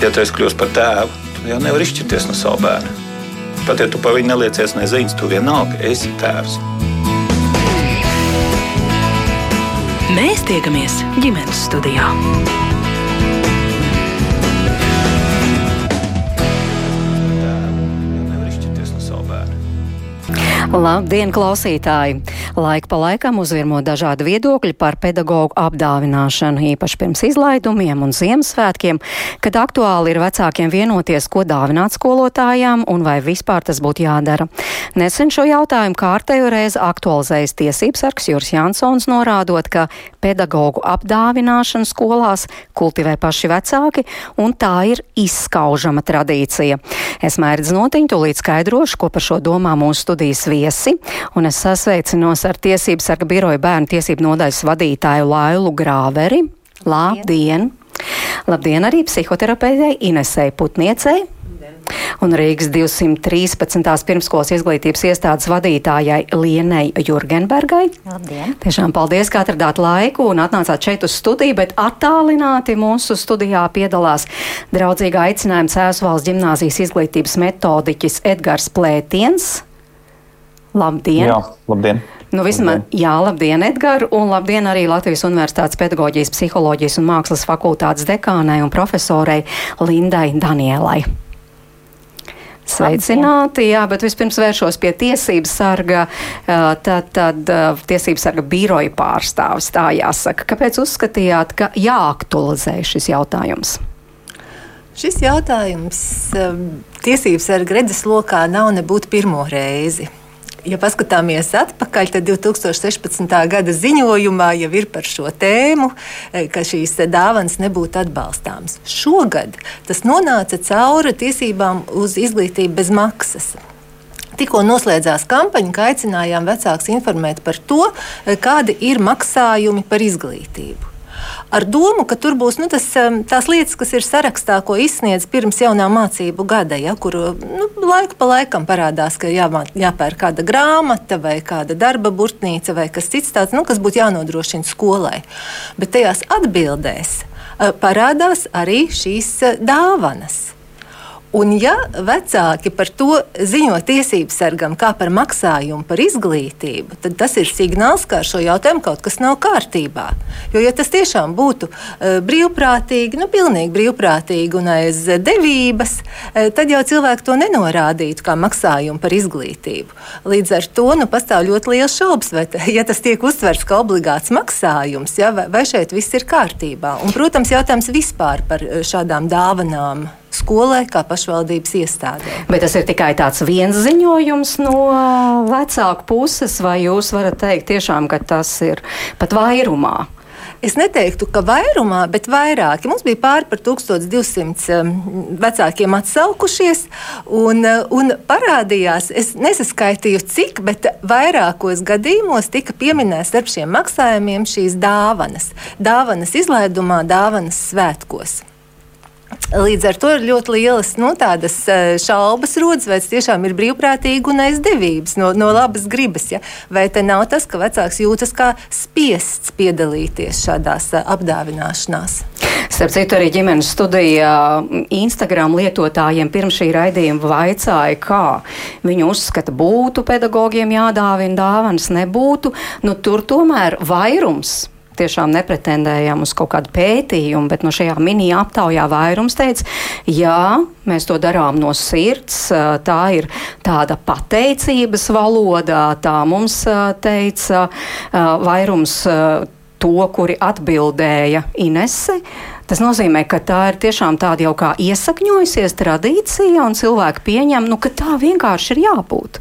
Ja tu esi kļuvis par tēvu, tad jau nevar izšķirties no sava bērna. Pat ja tu par viņu neliecies neziņas, tu vienalga esi tēvs. Mēs tiekamies ģimenes studijā. Labdien, klausītāji! Laika pa laikam uzvirmo dažādi viedokļi par pedagoģu apdāvināšanu, īpaši pirms izlaidumiem un Ziemassvētkiem, kad aktuāli ir vecākiem vienoties, ko dāvināt skolotājām un vai vispār tas būtu jādara. Nesen šo jautājumu kārtējo reizi aktualizējas tiesības sargs Jūras Jansons, norādot, ka pedagoģu apdāvināšanu skolās kultivē paši vecāki, un tā ir izskaužama tradīcija. Es mērķis notiņu, tūlīt skaidrošu, ko par šo domā mūsu studijas viesi, un es sasveicinos ar Tiesības sarga biroja bērnu tiesību nodaļas vadītāju Lailu Grāveri. Labdien! Labdien arī psihoterapeitei Inesei Putniecei! un Rīgas 213. pirmskolas izglītības iestādes vadītājai Lienai Jurgenbergai. Labdien! Tiešām paldies, ka atradāt laiku un atnācāt šeit uz studiju, bet attālināti mūsu studijā piedalās draudzīga aicinājuma Cēsvalsts ģimnāzijas izglītības metodiķis Edgars Plētiens. Labdien! Jā, labdien! Nu, vismaz, labdien. jā, labdien, Edgars, un labdien arī Latvijas Universitātes pedagoģijas, psiholoģijas un mākslas fakultātes dekānai un profesorei Lindai Danielai. Sveicināti, jā, bet vispirms vēršos pie tiesības sarga, tad, tad tiesības sarga biroja pārstāvis, tā jāsaka. Kāpēc uzskatījāt, ka jāaktualizē šis jautājums? Šis jautājums tiesības sarga redzeslokā nav nebūt pirmo reizi. Ja paskatāmies atpakaļ, tad 2016. gada ziņojumā jau ir par šo tēmu, eh, ka šīs dāvanas nebūtu atbalstāmas. Šogad tas nonāca cauri tiesībām uz izglītību bez maksas. Tikko noslēdzās kampaņa, ka aicinājām vecākus informēt par to, eh, kādi ir maksājumi par izglītību ar domu, ka tur būs nu, tas, tās lietas, kas ir sarakstā, ko izsniedz pirms jaunā mācību gada, ja, kur nu, laiku pa laikam parādās, ka jāmā, jāpērk kāda grāmata vai kāda darba burtnīca vai kas cits tāds, nu, kas būtu jānodrošina skolai. Bet tajās atbildēs eh, parādās arī šīs eh, dāvanas. Un, ja vecāki par to ziņo tiesību sargam kā par maksājumu par izglītību, tad tas ir signāls, ka ar šo jautājumu kaut kas nav kārtībā. Jo, ja tas tiešām būtu uh, brīvprātīgi, nu, pilnīgi brīvprātīgi un aiz devības, uh, tad jau cilvēki to nenorādītu kā maksājumu par izglītību. Līdz ar to nu, pastāv ļoti liels šaubas, vai ja tas tiek uztverts kā obligāts maksājums, ja, vai, vai šeit viss ir kārtībā. Un, protams, jautājums vispār par šādām dāvanām skolai kā pašvaldības iestādē. Bet tas ir tikai tāds viens ziņojums no vecāku puses, vai jūs varat teikt tiešām, ka tas ir pat vairumā? Es neteiktu, ka vairumā, bet vairāki. Mums bija pāri par 1200 um, vecākiem atsaukušies, un, uh, un parādījās, es nesaskaitīju cik, bet vairākos gadījumos tika pieminēts starp šiem maksājumiem šīs dāvanas. Dāvanas izlaidumā, dāvanas svētkos. Līdz ar to ir ļoti lielas nu, e, šaubas, rodas, vai tas tiešām ir brīvprātīgi un aizdevības no, no labas gribas. Ja? Vai te nav tas, ka vecāks jūtas kā spiests piedalīties šādās e, apdāvināšanās? Starp citu, arī ģimenes studijā Instagram lietotājiem pirms šī raidījuma vaicāja, kā viņi uzskata, būtu pedagogiem jādāvina dāvanas, nebūtu. Nu, tur tomēr vairums tiešām nepretendējam uz kaut kādu pētījumu, bet no šajā mini aptaujā vairums teica, jā, mēs to darām no sirds, tā ir tāda pateicības valoda, tā mums teica vairums to, kuri atbildēja Inese. Tas nozīmē, ka tā ir tiešām tāda jau kā iesakņojusies tradīcija, un cilvēki pieņem, nu, ka tā vienkārši ir jābūt.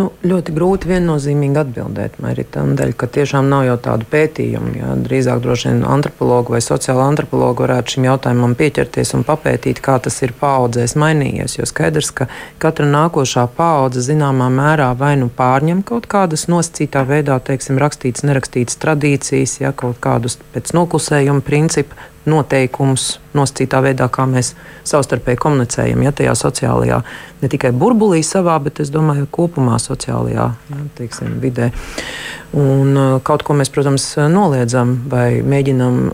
Nu, ļoti grūti viennozīmīgi atbildēt, Tādēļ, ka tiešām nav jau tādu pētījumu. Jā. Drīzāk droši vien antropologi vai sociāla antropologi varētu šim jautājumam pieķerties un papētīt, kā tas ir paudzēs mainījies. Jo skaidrs, ka katra nākošā paudze zināmā mērā vai nu pārņem kaut kādas nosacītā veidā, teiksim, rakstītas, nerakstītas tradīcijas, jā, kaut kādus pēc noklusējuma principu noteikumus nosacītā veidā, kā mēs savstarpēji komunicējam, ja tajā sociālajā, ne tikai burbulī savā, bet es domāju, kopumā sociālajā ja, teiksim, vidē. Un uh, kaut ko mēs, protams, noliedzam vai mēģinam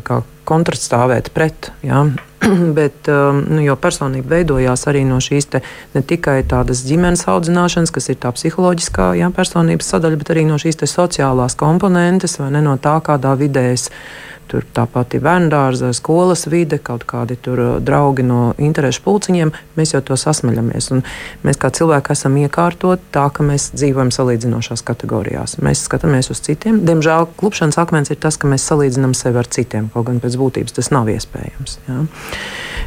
kā, kontrastāvēt pret. Ja. bet um, nu, personība veidojās arī no šīs ne tikai tādas ģimenes audzināšanas, kas ir tā psiholoģiskā jā, personības sadaļa, bet arī no šīs sociālās komponentes vai ne no tā, kādā vidē es esmu tur tāpat ir bērngārza, skolas vide, kaut kādi tur uh, draugi no interešu pulciņiem. Mēs jau to sasmaļamies. Un mēs kā cilvēki esam iekārtoti tā, ka mēs dzīvojam salīdzinošās kategorijās. Mēs skatāmies uz citiem. Diemžēl klupšanas akmens ir tas, ka mēs salīdzinām sevi ar citiem, kaut gan pēc būtības tas nav iespējams. Ja?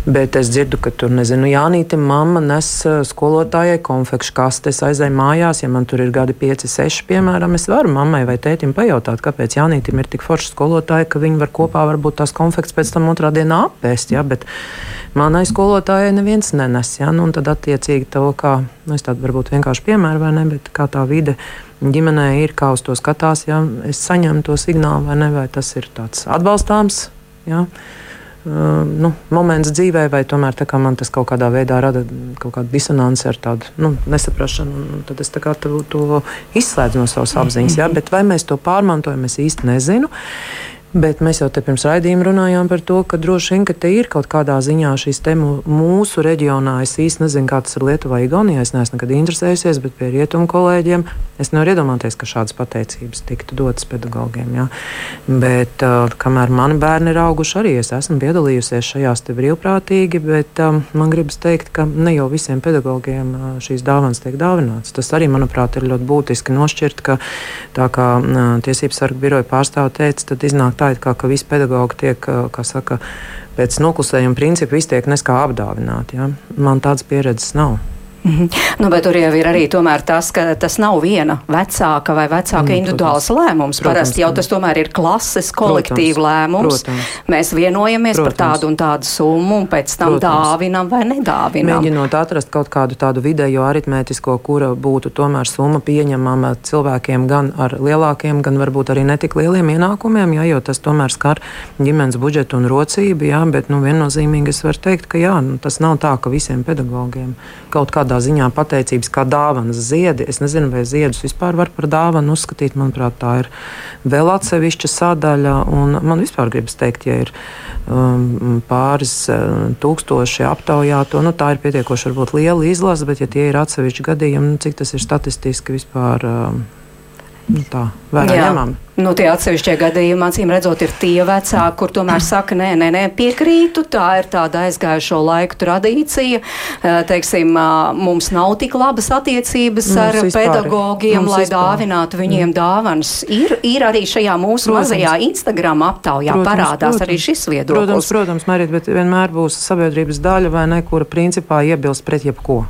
Bet es dzirdu, ka tur, nezinu, Jānīte, mamma nes uh, skolotājai konfekšu kastes, aizēja mājās. Ja man tur ir gadi 5, 6, piemēram, es varu mammai vai tētim pajautāt, kāpēc Jānītim ir tik forša skolotāja, ka viņi var kopā varbūt tās konfekts pēc tam otrā dienā apēst. Ja, bet manai skolotājai neviens nenes. Ja, nu, tad attiecīgi to, kā, nu, es tādu varbūt vienkārši piemēru vai ne, bet kā tā vide ģimenē ir, kā uz to skatās, ja es saņemu to signālu vai ne, vai tas ir tāds atbalstāms. Ja. Uh, nu, moments dzīvē, vai tomēr man tas kaut kādā veidā rada kaut kādu disonanci ar tādu nu, nesaprašanu. Tad es to, to izslēdzu no savas apziņas. Ja? Bet vai mēs to pārmantojam, es īsti nezinu. Bet mēs jau te pirms raidījuma runājām par to, ka droši vien, ka te ir kaut kādā ziņā šīs mūsu reģionā. Es īsti nezinu, kā tas ir Lietuvā, Igaunijā. Es neesmu nekad interesējusies, bet pie rietumu kolēģiem es nevaru iedomāties, ka šādas pateicības tiktu dotas pedagogiem. Jā. Bet uh, kamēr mani bērni ir auguši, arī es esmu piedalījusies šajās te brīvprātīgi, bet um, man gribas teikt, ka ne jau visiem pedagogiem uh, šīs dāvanas tiek dāvinātas. Tas arī, manuprāt, ir ļoti būtiski nošķirt, ka tā kā uh, Tiesības sargu biroja pārstāve teica, tad iznāk tā, tā, kā ka visi pedagoģi tiek, kā saka, pēc noklusējuma principa visi tiek neskā apdāvināti. Ja? Man tādas pieredzes nav. Mm -hmm. nu, bet tur jau ir arī tas, ka tas nav viena vecāka vai vecāka mm, individuāls protams, lēmums. Parasti jau tas tomēr ir klases kolektīva lēmums. Protams. Mēs vienojamies protams. par tādu un tādu summu, un pēc tam protams. dāvinam vai nedāvinam. Mēģinot atrast kaut kādu tādu vidējo aritmētisko, kura būtu tomēr summa pieņemama cilvēkiem gan ar lielākiem, gan varbūt arī netik lieliem ienākumiem, jā, jo tas tomēr skar ģimenes budžetu un rocību. Jā, bet nu, viennozīmīgi es varu teikt, ka jā, nu, tas nav tā, ka visiem pedagogiem kaut kādā tādā ziņā pateicības kā dāvanas ziedi. Es nezinu, vai ziedus vispār var par dāvanu uzskatīt. Manuprāt, tā ir vēl atsevišķa sadaļa. Man vispār gribas teikt, ja ir um, pāris uh, tūkstoši aptaujāto, nu, tā ir pietiekoši varbūt liela izlase, bet ja tie ir atsevišķi gadījumi, nu, cik tas ir statistiski vispār. Nu, tā vērā ņemam. Nu, tie atsevišķie gadījumi, acīm redzot, ir tie vecāki, kur tomēr saka, nē, nē, nē, piekrītu, tā ir tāda aizgājušo laiku tradīcija. Teiksim, mums nav tik labas attiecības mums ar pedagogiem, mums lai vispār. dāvinātu viņiem mm. dāvanas. Ir, ir arī šajā mūsu protams. mazajā Instagram aptaujā protams, parādās protams. arī šis viedoklis. Protams, protams, Marīt, bet vienmēr būs sabiedrības daļa vai ne, kura principā iebilst pret jebko.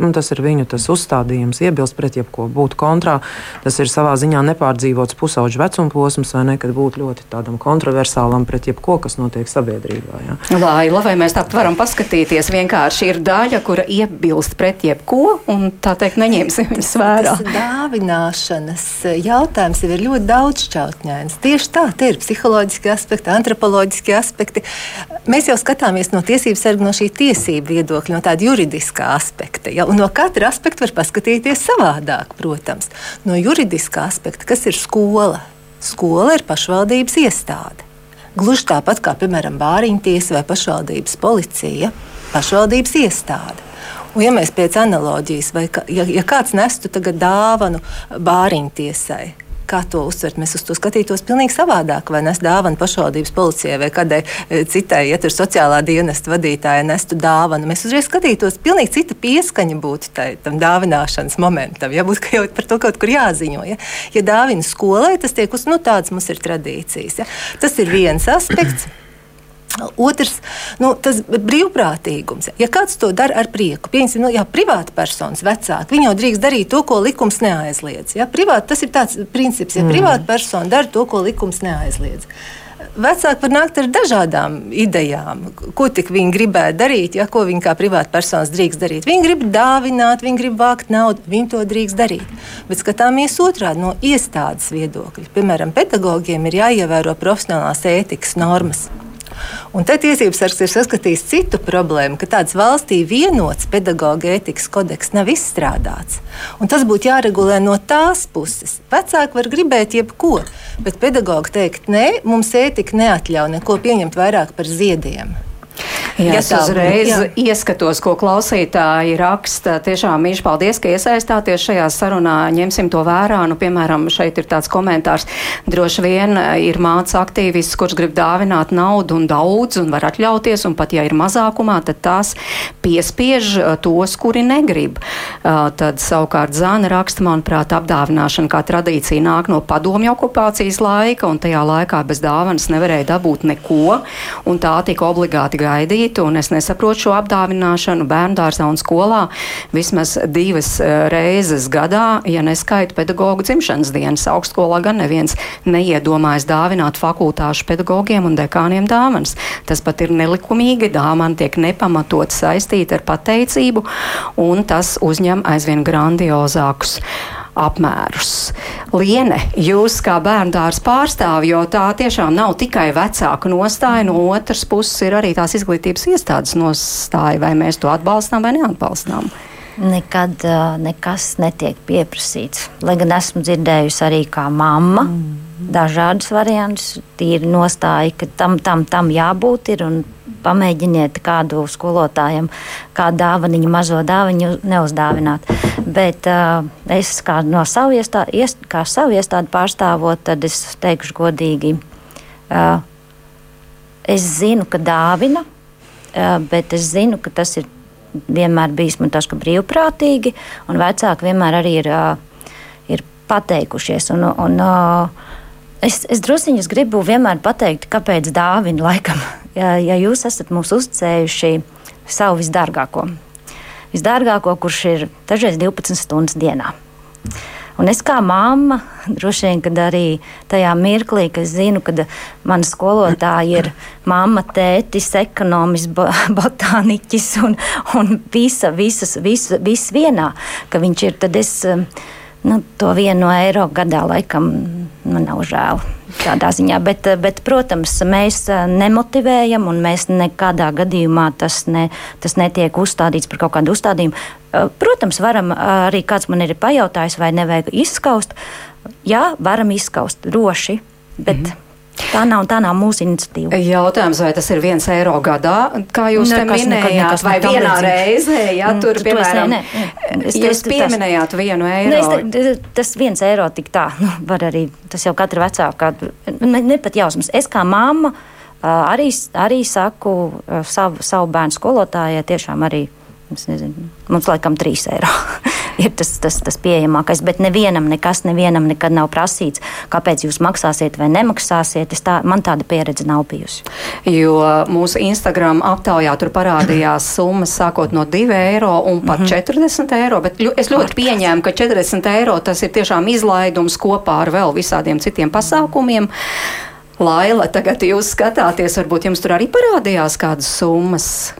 Un tas ir viņu tas uzstādījums, iebilst pret jebko, būt kontrā. Tas ir savā ziņā nepārdzīvots pusauģu vecuma posms, vai ne, kad būt ļoti tādam kontroversālam pret jebko, kas notiek sabiedrībā. Ja. Laila, vai mēs tāpat varam paskatīties, vienkārši ir daļa, kura iebilst pret jebko, un tā teikt, neņemsim viņus vērā. Tas dāvināšanas jautājums ir ļoti daudzšķautņains. Tieši tā, tie ir psiholoģiski aspekti, antropoloģiski aspekti. Mēs jau skatāmies no tiesības sarga no šī tiesību viedokļa, no tāda juridiskā aspekta. Ja? Un no katra aspekta var paskatīties savādāk, protams. No juridiskā aspekta, kas ir skola? Skola ir pašvaldības iestāde. Gluži tāpat kā, piemēram, bāriņtiesa vai pašvaldības policija, pašvaldības iestāde. Un, ja mēs pēc analoģijas, vai ja, ja kāds nestu dāvanu bāriņtiesai, kā to uztvert. Mēs uz to skatītos pavisam savādāk. Vai nes dāvanu pašvaldības policijai vai kādai e, citai, ja tur sociālā dienesta vadītājai nestu dāvanu. Mēs uzreiz skatītos, pilnīgi cita pieskaņa būtu tai, tam dāvināšanas momentam. Ja būtu jau par to kaut kur jāziņo. Ja, ja dāvina skolai, tas tiek uz, nu tāds mums ir tradīcijas. Ja. Tas ir viens aspekts. Otrs, nu, tas brīvprātīgums. Ja kāds to dara ar prieku, piemēram, nu, ja privāta personas vecāki, viņi jau drīkst darīt to, ko likums neaizliedz. Ja, privāt, tas ir tāds princips, ja mm. privāta persona dara to, ko likums neaizliedz. Vecāki var nākt ar dažādām idejām, ko tik viņi gribētu darīt, ja ko viņi kā privāta personas drīkst darīt. Viņi grib dāvināt, viņi grib vākt naudu, viņi to drīkst darīt. Bet skatāmies otrādi no iestādes viedokļa. Piemēram, pedagogiem ir jāievēro profesionālās ētikas normas. Un te tiesības sargs ir saskatījis citu problēmu, ka tāds valstī vienots pedagoģa ētikas kodeks nav izstrādāts. Un tas būtu jāregulē no tās puses. Vecāki var gribēt jebko, bet pedagoģi teikt, nē, mums ētika neatļauj neko pieņemt vairāk par ziediem. Jā, es uzreiz jā. ieskatos, ko klausītāji raksta. Tiešām mīļš paldies, ka iesaistāties šajā sarunā. Ņemsim to vērā. Nu, piemēram, šeit ir tāds komentārs. Droši vien ir māca aktīvists, kurš grib dāvināt naudu un daudz un var atļauties, un pat ja ir mazākumā, tad tās piespiež tos, kuri negrib. Tad savukārt Zāna raksta, manuprāt, apdāvināšana kā tradīcija nāk no padomju okupācijas laika, un tajā laikā bez dāvanas nevarēja dabūt neko, un tā tika obligāti gaidīta darīt, un es nesaprotu šo apdāvināšanu bērnu dārzā un skolā vismaz divas eh, reizes gadā, ja neskaita pedagoģu dzimšanas dienas. Augstskolā gan neviens neiedomājas dāvināt fakultāšu pedagogiem un dekāniem dāvanas. Tas pat ir nelikumīgi, dāvana tiek nepamatot saistīta ar pateicību, un tas uzņem aizvien grandiozākus apmērus. Liene, jūs kā bērndārs pārstāvi, jo tā tiešām nav tikai vecāka nostāja, no otras puses ir arī tās izglītības iestādes nostāja, vai mēs to atbalstām vai neatbalstām. Nekad uh, nekas netiek pieprasīts. Lai gan esmu dzirdējusi arī kā mamma mm. dažādas variantus, tīri nostāja, ka tam, tam, tam jābūt ir un pamēģiniet kādu skolotājam, kādu dāvaniņu, mazo dāvaniņu neuzdāvināt. Bet uh, es kā no savu iestādi, iest, kā savu iestādi pārstāvot, tad es teikšu godīgi, uh, es zinu, ka dāvina, uh, bet es zinu, ka tas ir vienmēr bijis man tas, ka brīvprātīgi, un vecāki vienmēr arī ir, uh, ir pateikušies. Un, un, uh, Es, es druskuļi gribu vienmēr pateikt, kāpēc dāvina laikam ja, ja jūs esat mums uzticējuši savu visdārgāko, visdārgāko, kurš ir dažreiz 12 stundas dienā. Un es kā mamma, droši vien, kad arī tajā mirklī, kad es zinu, ka mana skolotāja ir mamma, tētis, ekonomists, botāniķis un, un visa, visas, visas, visas vienā, ka viņš ir, tad es nu, to vienu eiro gadā laikam man nav žēl tādā ziņā. Bet, bet, protams, mēs eh, nemotivējam, un mēs nekādā gadījumā tas, ne, tas netiek uzstādīts par kaut kādu uzstādījumu. Eh, protams, varam eh, arī kāds man ir pajautājis, vai nevajag izskaust. Jā, varam izskaust droši, bet. Mm -hmm. Tā nav, tā nav mūsu iniciatīva. Jautājums, vai tas ir viens eiro gadā, kā jūs nekas, te minējāt, nekas, nekas vai vienā reizē, jā, mm, tur, tu, piemēram, ne, ne. Es, jūs pieminējāt tas, vienu eiro. Ne, es, tas viens eiro tik tā, nu, var arī, tas jau katra vecākā, ne, ne pat jausmas. Es kā mamma arī, arī saku savu, savu bērnu skolotājai tiešām arī, es nezinu, mums laikam trīs eiro. ir tas, tas, tas pieejamākais. Bet nevienam nekas, nevienam nekad nav prasīts, kāpēc jūs maksāsiet vai nemaksāsiet. Tā, man tāda pieredze nav bijusi. Jo mūsu Instagram aptaujā tur parādījās summas sākot no 2 eiro un pat mm -hmm. 40 eiro. Bet es ļoti pieņēmu, ka 40 eiro tas ir tiešām izlaidums kopā ar vēl visādiem citiem pasākumiem. Laila, tagad jūs skatāties, varbūt jums tur arī parādījās kādas summas.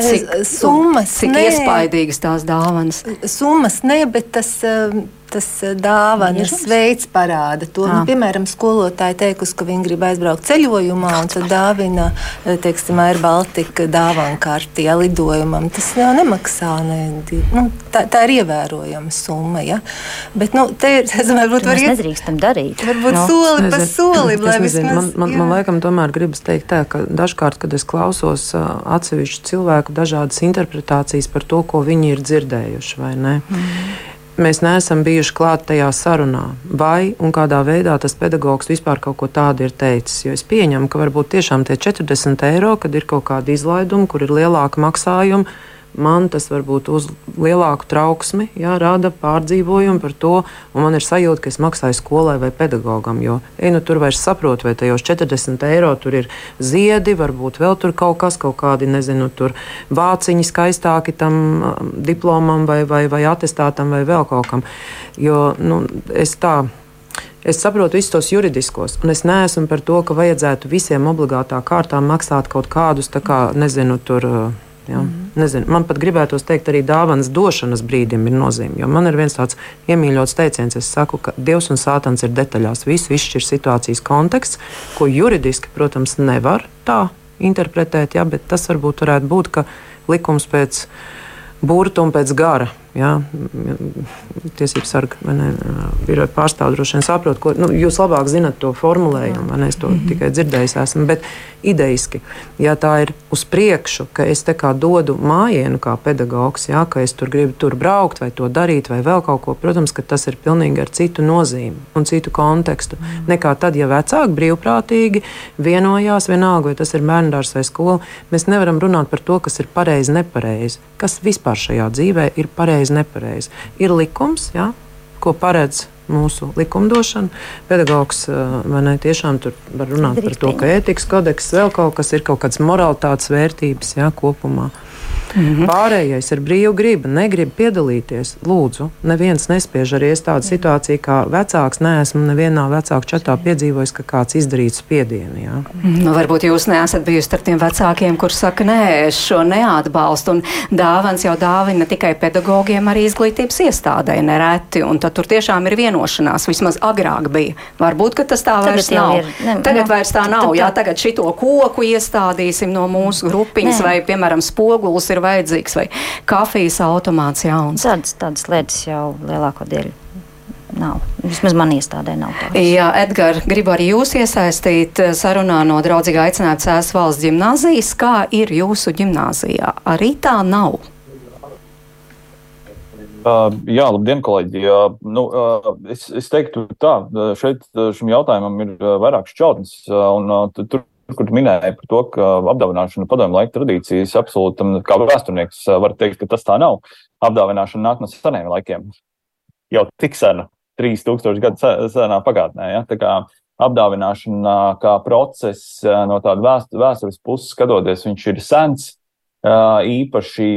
Cik, summas, cik nē, iespaidīgas tās dāvanas? Summas ne, bet tas. Uh, tas eh, dāvanas veids parāda to. Nu, piemēram, skolotāji teikusi, ka viņi grib aizbraukt ceļojumā un tad dāvina, eh, teiksim, Air Baltica dāvana karti, ja lidojumam. Tas jau nemaksā. Ne, nu, tā, tā ir ievērojama summa. Ja? Bet, nu, te ir, es domāju, varbūt var iet. Nedrīkstam darīt. Varbūt no. soli nezinu, pa solim, lai vismaz. Man, man, jā. man laikam tomēr gribas teikt tā, ka dažkārt, kad es klausos atsevišķu cilvēku dažādas interpretācijas par to, ko viņi ir dzirdējuši, vai ne? Mm mēs neesam bijuši klāt tajā sarunā, vai un kādā veidā tas pedagogs vispār kaut ko tādu ir teicis. Jo es pieņemu, ka varbūt tiešām tie 40 eiro, kad ir kaut kāda izlaiduma, kur ir lielāka maksājuma, man tas varbūt uz lielāku trauksmi, jā, rada pārdzīvojumu par to, un man ir sajūta, ka es maksāju skolai vai pedagogam. Jo ej, nu, tur vairs saprotu, vai tajos 40 eiro tur ir ziedi, varbūt vēl tur kaut kas, kaut kādi, nezinu, tur vāciņi skaistāki tam um, diplomam vai, vai, vai atestātam vai vēl kaut kam. Jo nu, es tā. Es saprotu visus tos juridiskos, un es neesmu par to, ka vajadzētu visiem obligātā kārtā maksāt kaut kādus, kā, nezinu, tur Ja? Mm. Nezinu, man pat gribētos teikt, arī dāvanas došanas brīdim ir nozīme. Man ir viens tāds iemīļots teiciens, es saku, ka Dievs un Sātans ir detaļās. Viss izšķir situācijas konteksts, ko juridiski, protams, nevar tā interpretēt, ja? bet tas varbūt varētu būt, likums pēc burta un pēc gara Jā, tiesību sarga biroja pārstāvja droši vien saprot, ko nu, jūs labāk zinat to formulējumu? Es to mm -hmm. tikai dzirdējis esmu. Bet idejiski, ja tā ir uz priekšu, ka es te kā dodu mājienu kā pedagogs, jā, ka es tur gribu tur braukt vai to darīt vai vēl kaut ko, protams, ka tas ir pilnīgi ar citu nozīmi un citu kontekstu. Mm -hmm. Nekā tad, ja vecāki brīvprātīgi vienojās, vienalga, vai tas ir bērndārs vai skola, mēs nevaram runāt par to, kas ir pareizi, nepareizi. Kas vispār šajā dzīvē ir pareizi, nepareizi. Ir likums, jā, ko paredz mūsu likumdošana. Pedagogs ne, tiešām tur var runāt par to, ka ētikas kodeks vēl kaut kas ir, kaut kādas moralitātes vērtības jā, kopumā. Mm -hmm. Pārējais ir brīva griba, negrib piedalīties. Lūdzu, neviens nespiež arī es tādu situāciju, kā vecāks. Neesmu nevienā vecāku čatā piedzīvojis, ka kāds izdarītu spiedienu. Jā. Nu, varbūt jūs neesat bijusi starp tiem vecākiem, kurš saka, nē, es šo neatbalstu. Un dāvans jau dāvina tikai pedagogiem, arī izglītības iestādē nereti. Un tad tur tiešām ir vienošanās, vismaz agrāk bija. Varbūt, ka tas tā vairs tagad nav. Ir, ne, tagad no, vairs tā nav. Jā, tagad šito koku iestādīsim no mūsu grupiņas nē. vai, piemēram, spogulis ir ir vajadzīgs, vai kafijas automāts jauns. Tādas, tādas lietas jau lielāko daļu. Nav. Vismaz man iestādē nav tādas. Jā, Edgars, gribu arī jūs iesaistīt sarunā no draudzīgā aicinājuma Cēlās valsts gimnāzijas. Kā ir jūsu gimnāzijā? Arī tā nav. Uh, jā, labdien, kolēģi. Uh, nu, uh, es, es teiktu, tā, šeit šim jautājumam ir vairākas čautnes, un tur kur minēja par to, ka apdāvināšana padomju laika tradīcijas absolūti, kā vēsturnieks, var teikt, ka tas tā nav. Apdāvināšana nāk no seniem laikiem. Jau tik sena, 3000 gadu senā pagātnē. Ja? Tā kā apdāvināšana kā process no tāda vēstures puses skatoties, viņš ir sens īpaši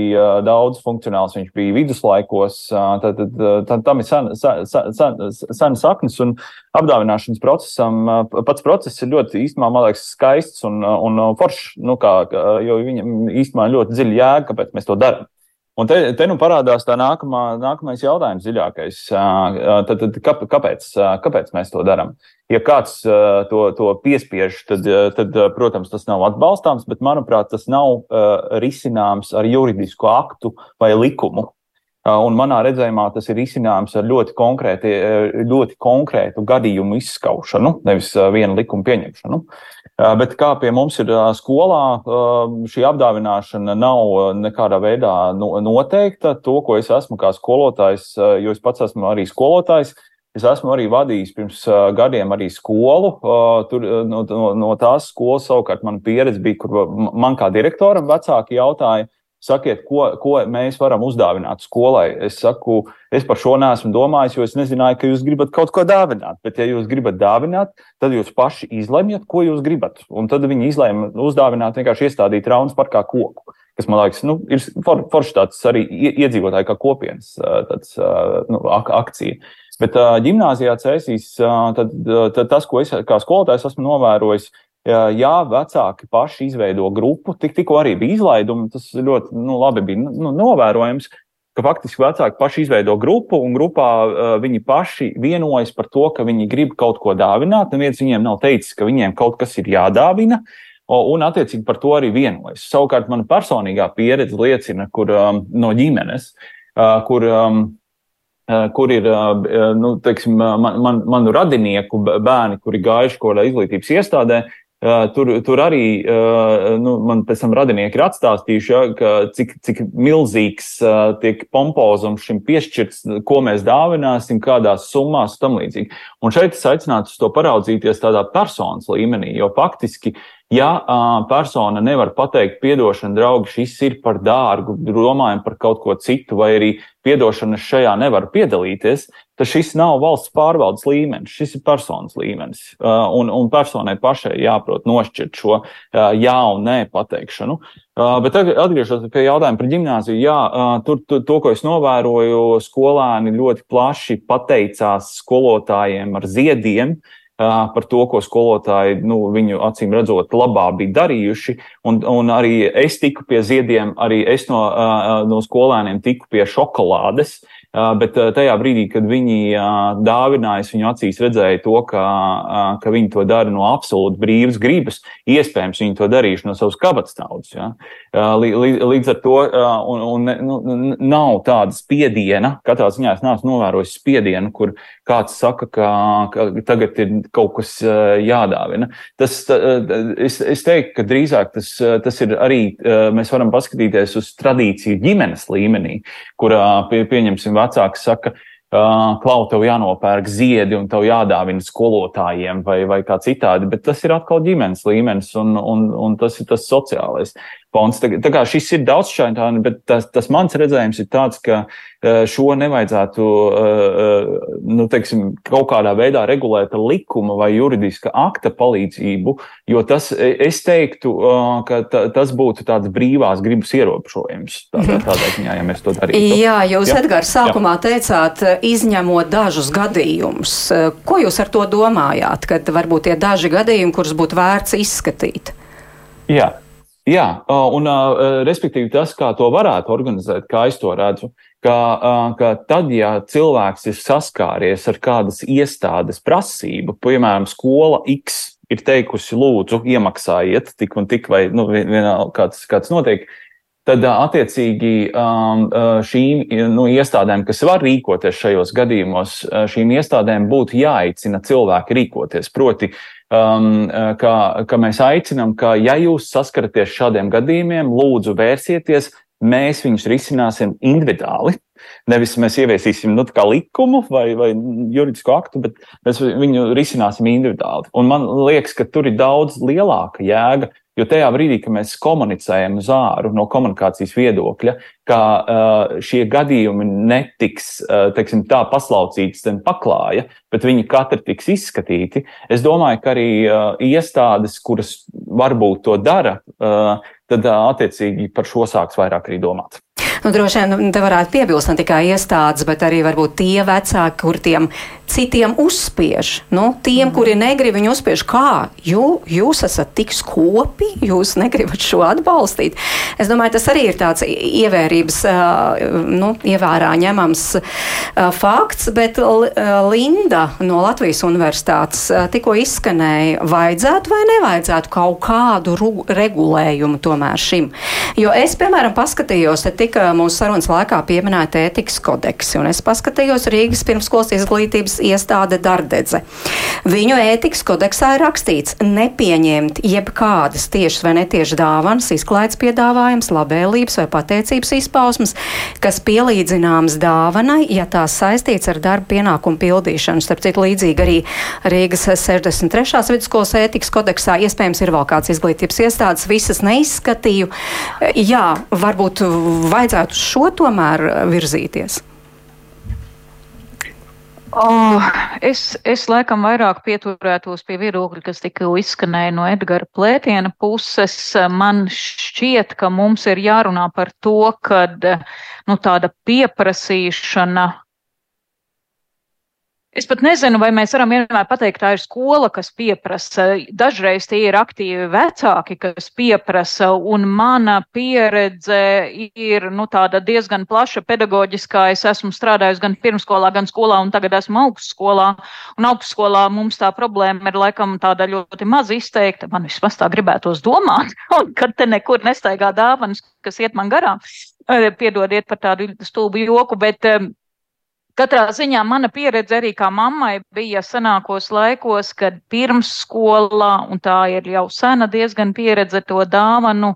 daudz funkcionāls viņš bija viduslaikos, tad, tad, tad tam ir senas sen, sen, sen saknes, un apdāvināšanas procesam pats process ir ļoti īstenībā, man liekas, skaists un, un foršs, nu, kā, jo viņam īstenībā ļoti dziļa jēga, kāpēc mēs to darām. Un te, te nu parādās tā nākamā, nākamais jautājums, dziļākais. Tad, tad, kāpēc, kāpēc mēs to darām? Ja kāds to, to piespiež, tad, tad, protams, tas nav atbalstāms, bet, manuprāt, tas nav risināms ar juridisku aktu vai likumu. Un manā redzējumā tas ir izcināms ar ļoti, konkrēti, ļoti konkrētu gadījumu izskaušanu, nevis vienu likumu pieņemšanu. Bet kā pie mums ir skolā, šī apdāvināšana nav nekādā veidā noteikta. To, ko es esmu kā skolotājs, jo es pats esmu arī skolotājs, es esmu arī vadījis pirms gadiem arī skolu. Tur, no, no, no tās skolas savukārt man pieredze bija, kur man kā direktoram vecāki jautāja, Sakiet, ko, ko mēs varam uzdāvināt skolai. Es saku, es par šo neesmu domājis, jo es nezināju, ka jūs gribat kaut ko dāvināt. Bet, ja jūs gribat dāvināt, tad jūs paši izlemjat, ko jūs gribat. Un tad viņi izlēma uzdāvināt vienkārši iestādīt Raunas parkā koku. Kas man liekas, nu, ir for, forši tāds arī iedzīvotāji kā kopienas tāds, nu, ak akcija. Bet ģimnāzijā cēsīs, tad, tad tas, ko es kā skolotājs esmu novērojis, ja vecāki paši izveido grupu, tik, tikko arī bija izlaidumi, tas ļoti nu, labi bija nu, novērojams, ka faktiski vecāki paši izveido grupu, un grupā uh, viņi paši vienojas par to, ka viņi grib kaut ko dāvināt. Neviens viņiem nav teicis, ka viņiem kaut kas ir jādāvina. Un, attiecīgi, par to arī vienojas. Savukārt, mana personīgā pieredze liecina, kur um, no ģimenes, uh, kur um, kur ir nu, teiksim, man, man, manu radinieku bērni, kuri gājuši kaut kādā izglītības iestādē, Tur, tur arī nu, man pēc tam radinieki ir atstāstījuši, ja, cik, cik milzīgs tiek pompozums šim piešķirts, ko mēs dāvināsim, kādās summās un tam līdzīgi. Un šeit es aicinātu to paraudzīties tādā personas līmenī, jo faktiski Ja uh, persona nevar pateikt, atdošana, draugi, šis ir par dārgu, domājam par kaut ko citu, vai arī atdošana šajā nevar piedalīties, tad šis nav valsts pārvaldes līmenis, šis ir personas līmenis. Uh, un, un personai pašai jāprot nošķirt šo uh, jā un nē pateikšanu. Uh, bet atgriežoties pie jautājuma par gimnāziju, jā, uh, tur to, to, ko es novēroju, skolēni ļoti plaši pateicās skolotājiem ar ziediem. Uh, par to, ko skolotāji nu, viņu acīm redzot labā bija darījuši. Un, un arī es tiku pie ziediem, arī es no, no skolēniem tiku pie šokolādes. Bet tajā brīdī, kad viņi dāvinājis, viņu acīs redzēja to, ka, ka viņi to dara no absolūti brīvas gribas, iespējams, viņi to darījuši no savas kabatas naudas. Ja? Līdz ar to un, un, nu, nav tāda spiediena, katrā ziņā es neesmu novērojis spiedienu, kur kāds saka, ka, ka tagad ir kaut kas jādāvina. Tas, es, es teiktu, ka drīzāk tas, tas ir arī, mēs varam paskatīties uz tradīciju ģimenes līmenī, kurā pie, pieņemsim vecāks saka, Uh, Klau, tev jānopērk ziedi un tev jādāvina skolotājiem vai, vai kā citādi, bet tas ir atkal ģimenes līmenis un, un, un tas ir tas sociālais fons. Tā, tā kā šis ir daudzšķaitājs, bet tas, tas mans redzējums ir tāds, ka uh, šo nevajadzētu, uh, nu, teiksim, kaut kādā veidā regulēt ar likuma vai juridiska akta palīdzību, jo tas, es teiktu, ka ta, tas būtu tāds brīvās gribas ierobežojums. Tādā, mhm. tādā ziņā, ja mēs to darītu. Jā, jūs, ja? Edgars, sākumā Jā. teicāt, izņemot dažus gadījumus. Ko jūs ar to domājāt, kad varbūt tie daži gadījumi, kurus būtu vērts izskatīt? Jā, Jā, un respektīvi tas, kā to varētu organizēt, kā es to redzu, ka, ka tad, ja cilvēks ir saskāries ar kādas iestādes prasību, piemēram, skola X ir teikusi, lūdzu, iemaksājiet tik un tik, vai nu, vienā kāds, kāds notiek, tad attiecīgi šīm nu, iestādēm, kas var rīkoties šajos gadījumos, šīm iestādēm būtu jāaicina cilvēki rīkoties. Proti, um, ka, ka mēs aicinām, ka, ja jūs saskaraties šādiem gadījumiem, lūdzu vērsieties, mēs viņus risināsim individuāli. Nevis mēs ieviesīsim nu, likumu vai, vai juridisku aktu, bet mēs viņu risināsim individuāli. Un man liekas, ka tur ir daudz lielāka jēga Jo tajā brīdī, kad mēs komunicējam uz āru no komunikācijas viedokļa, ka uh, šie gadījumi netiks uh, teiksim, tā paslaucīti zem paklāja, bet viņi katri tiks izskatīti, es domāju, ka arī uh, iestādes, kuras varbūt to dara, uh, tad uh, attiecīgi par šo sāks vairāk arī domāt. Nu, droši vien te varētu piebilst ne tikai iestādes, bet arī varbūt tie vecāki, kur tiem citiem uzspiež. Nu, tiem, mm. kuri negrib viņu uzspiež, kā jū, jūs esat tik skopi, jūs negribat šo atbalstīt. Es domāju, tas arī ir tāds ievērības, nu, ievērā ņemams fakts, bet Linda no Latvijas universitātes tikko izskanēja, vajadzētu vai nevajadzētu kaut kādu regulējumu tomēr šim. Jo es, piemēram, paskatījos, te tika mūsu sarunas laikā pieminēta ētikas kodeksi, un es paskatījos Rīgas pirmskolas izglītības iestāde Dardedze. Viņu ētikas kodeksā ir rakstīts nepieņemt jebkādas tiešas vai netiešas dāvanas, izklaides piedāvājums, labēlības vai pateicības izpausmes, kas pielīdzināmas dāvanai, ja tās saistīts ar darba pienākumu pildīšanu. Starp citu, līdzīgi arī Rīgas 63. vidusskolas ētikas kodeksā iespējams ir vēl kāds izglītības iestādes, visas neizskatīju. Jā, varbūt vajadzētu vajadzētu šo tomēr eh, virzīties? Oh, es, es laikam vairāk pieturētos pie viedokļa, kas tikko izskanēja no Edgara Plētiena puses. Man šķiet, ka mums ir jārunā par to, ka nu, tāda pieprasīšana Es pat nezinu, vai mēs varam vienmēr pateikt, tā ir skola, kas pieprasa. Dažreiz tie ir aktīvi vecāki, kas pieprasa, un mana pieredze ir nu, diezgan plaša pedagoģiskā. Es esmu strādājusi gan pirmskolā, gan skolā, un tagad esmu augstskolā. Un augstskolā mums tā problēma ir laikam tāda ļoti maz izteikta. Man vismaz tā gribētos domāt, kad te nekur nestaigā dāvanas, kas iet man garām. Piedodiet par tādu stulbu joku, bet Katrā ziņā mana pieredze arī kā mammai bija senākos laikos, kad pirmsskolā, un tā ir jau sena diezgan pieredze, to dāvanu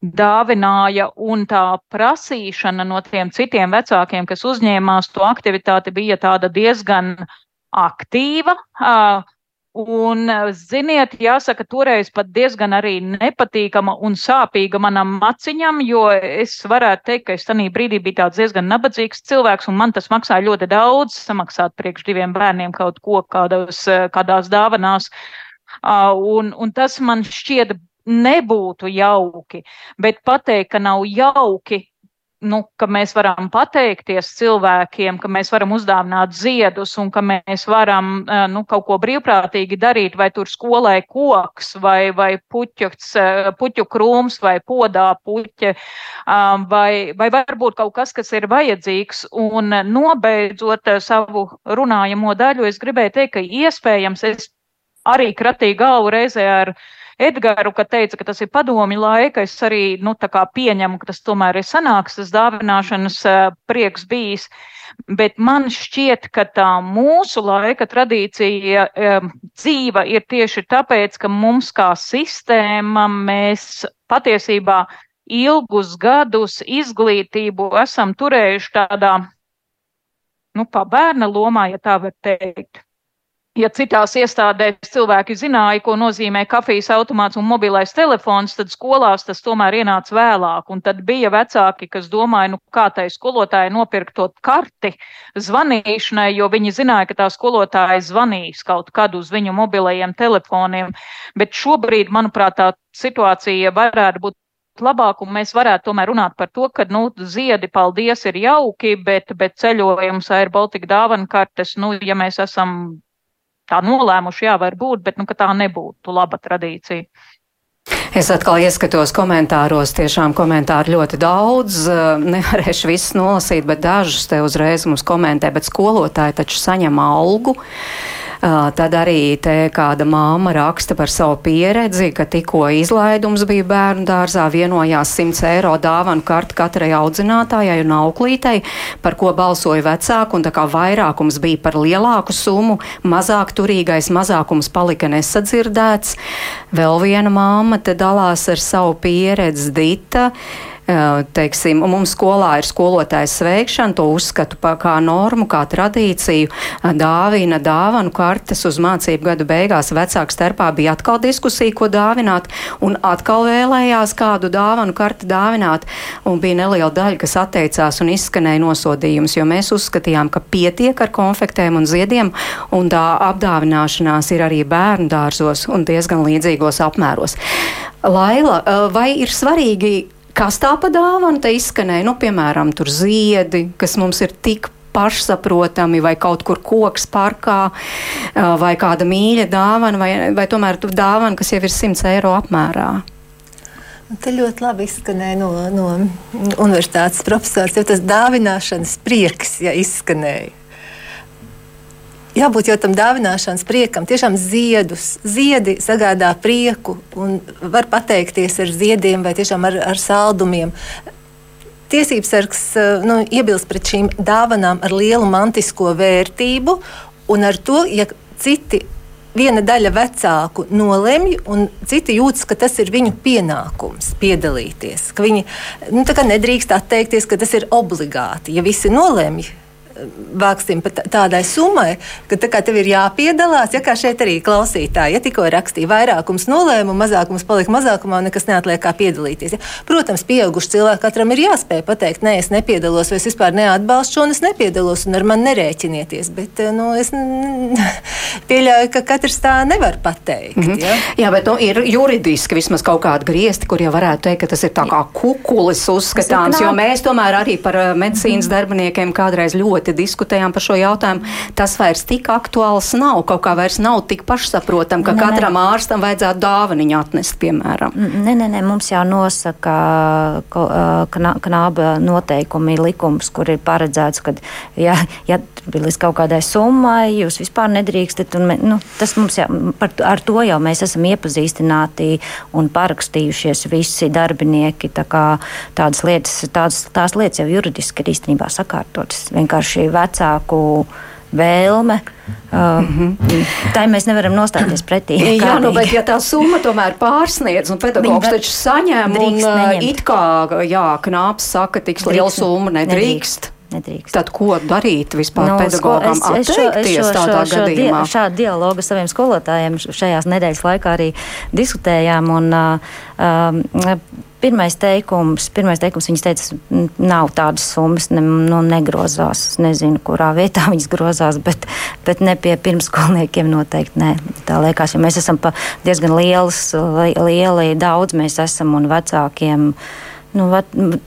dāvināja, un tā prasīšana no tiem citiem vecākiem, kas uzņēmās to aktivitāti, bija tāda diezgan aktīva. Un, ziniet, jāsaka, toreiz pat diezgan arī nepatīkama un sāpīga manam maciņam, jo es varētu teikt, ka es tajā brīdī biju tāds diezgan nabadzīgs cilvēks, un man tas maksāja ļoti daudz samaksāt priekš diviem bērniem kaut ko kādos, kādās dāvanās. Un, un tas man šķiet nebūtu jauki, bet pateikt, ka nav jauki, nu, ka mēs varam pateikties cilvēkiem, ka mēs varam uzdāvināt ziedus un ka mēs varam nu, kaut ko brīvprātīgi darīt, vai tur skolai koks, vai, vai puķuks, puķu krūms, vai podā puķe, vai, vai varbūt kaut kas, kas ir vajadzīgs. Un nobeidzot savu runājamo daļu, es gribēju teikt, ka iespējams es arī kratīju galvu reizē ar Edgars, ka teica, ka tas ir padomi laika, es arī nu, pieņemu, ka tas tomēr ir sanāks, tas dāvināšanas prieks bijis. Bet man šķiet, ka tā mūsu laika tradīcija dzīva ir tieši tāpēc, ka mums kā sistēma mēs patiesībā ilgus gadus izglītību esam turējuši tādā, nu, pa bērna lomā, ja tā var teikt. Ja citās iestādēs cilvēki zināja, ko nozīmē kafijas automāts un mobilais telefons, tad skolās tas tomēr ienāca vēlāk. Un tad bija vecāki, kas domāja, nu kā tai skolotāji nopirkt to karti zvanīšanai, jo viņi zināja, ka tā skolotāja zvanīs kaut kad uz viņu mobilajiem telefoniem. Bet šobrīd, manuprāt, tā situācija varētu būt labāk, un mēs varētu tomēr runāt par to, ka, nu, ziedi, paldies, ir jauki, bet, bet ceļojums Air Baltica dāvana kartes, nu, ja mēs esam tā nolēmuši, jā, var būt, bet nu, tā nebūtu laba tradīcija. Es atkal ieskatos komentāros, tiešām komentāru ļoti daudz. Nevarēšu visus nolasīt, bet dažus te uzreiz mums komentē, bet skolotāji taču saņem algu. Tad arī te kāda māma raksta par savu pieredzi, ka tikko izlaidums bija bērnu dārzā, vienojās 100 eiro dāvanu kartu katrai audzinātājai un auklītei, par ko balsoja vecāku, un tā kā vairākums bija par lielāku summu, mazāk turīgais mazākums palika nesadzirdēts. Vēl viena māma te dalās ar savu pieredzi Dita teiksim, mums skolā ir skolotājas sveikšana, to uzskatu kā normu, kā tradīciju, dāvina dāvanu kartes uz mācību gadu beigās. Vecāku starpā bija atkal diskusija, ko dāvināt, un atkal vēlējās kādu dāvanu karti dāvināt, un bija neliela daļa, kas atteicās un izskanēja nosodījums, jo mēs uzskatījām, ka pietiek ar konfektēm un ziediem, un tā apdāvināšanās ir arī bērnu dārzos un diezgan līdzīgos apmēros. Laila, vai ir svarīgi kas tā pa dāvanu te izskanēja, nu, piemēram, tur ziedi, kas mums ir tik pašsaprotami, vai kaut kur koks parkā, vai kāda mīļa dāvana, vai, vai tomēr dāvana, kas jau ir 100 eiro apmērā. Te ļoti labi izskanēja no, no universitātes profesors, jo tas dāvināšanas prieks ja, izskanēja jābūt jau tam dāvināšanas priekam, tiešām ziedus. Ziedi sagādā prieku un var pateikties ar ziediem vai tiešām ar, ar saldumiem. Tiesības sargs eh, nu, iebilst pret šīm dāvanām ar lielu mantisko vērtību, un ar to, ja citi viena daļa vecāku nolemj, un citi jūtas, ka tas ir viņu pienākums piedalīties. Viņi nu, nedrīkst atteikties, ka tas ir obligāti. Ja visi nolemj, vāksim pat tādai summai, ka tā kā tev ir jāpiedalās, ja kā šeit arī klausītāji, ja tikko rakstīja vairākums nolēma, mazākums palika mazākumā nekas neatliek kā piedalīties. Ja. Protams, pieauguši cilvēki katram ir jāspēj pateikt, nē, es nepiedalos, vai es vispār neatbalstu un es nepiedalos, un ar mani nerēķinieties. Bet eh, nu, es pieļauju, ka katrs tā nevar pateikt. Mm -hmm. ja. Jā, bet nu, ir juridiski vismaz kaut kāda griezti, kur jau varētu teikt, ka tas ir tā kā kukulis uzskatāms, jo mēs tomēr arī par eh, medicīnas darbiniekiem kādreiz ļoti ļoti diskutējām par šo jautājumu, tas vairs tik aktuāls nav. Kaut kā vairs nav tik pašsaprotam, ka ne, katram ne. ārstam vajadzētu dāvaniņu atnest, piemēram. Nē, nē, nē, mums jau nosaka knāba noteikumi, likums, kur ir paredzēts, ka, ja, ja līdz kaut kādai summai jūs vispār nedrīkstat, un, nu, tas mums jau, par, ar to jau mēs esam iepazīstināti un parakstījušies visi darbinieki. Tā kā tādas lietas, tādas, tās lietas jau juridiski ir īstenībā sakārtotas. Vienkārši vienkārši vecāku vēlme. Uh, mm -hmm. Tā mēs nevaram nostāties pretī. Jā, nu, bet ja tā summa tomēr pārsniedz, un pedagogs taču saņem, un uh, it kā, jā, knāps saka, tiks liela summa nedrīkst. nedrīkst. Nedrīkst. Tad ko darīt vispār no, nu, pedagogam? Es, es šo, es šo, šo? Šo, šādu dialogu saviem skolotājiem šajās nedēļas laikā arī diskutējām. Un, uh, uh, Pirmais teikums, pirmais teikums, viņas teica, nav tādas summas, ne, nu, negrozās. Es nezinu, kurā vietā viņas grozās, bet, bet ne pie pirmskolniekiem noteikti nē. Tā liekas, jo mēs esam diezgan liels, lieli, daudz mēs esam un vecākiem, nu,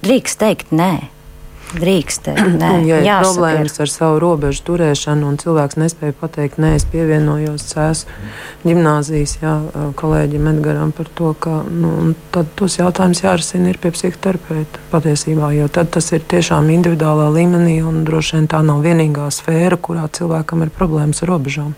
drīkst teikt nē. Drīkstēt. Nē, ja ir jāsaka, problēmas ar savu robežu turēšanu, un cilvēks nespēja pateikt, nē, es pievienojos cēsu gimnāzijas jā, kolēģim Edgaram par to, ka nu, tos jautājumus jārisina ir pie psihoterapeita patiesībā, jo tad tas ir tiešām individuālā līmenī, un droši vien tā nav vienīgā sfēra, kurā cilvēkam ir problēmas ar robežām.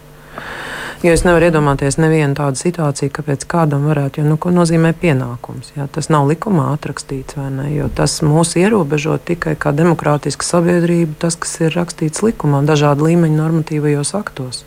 Jo es nevaru iedomāties nevienu tādu situāciju, kāpēc kādam varētu, jo nu, ko nozīmē pienākums. Jā, tas nav likumā atrakstīts, vai ne? Jo tas mūs ierobežo tikai kā demokrātiska sabiedrība, tas, kas ir rakstīts likumā, dažādu līmeņu normatīvajos aktos.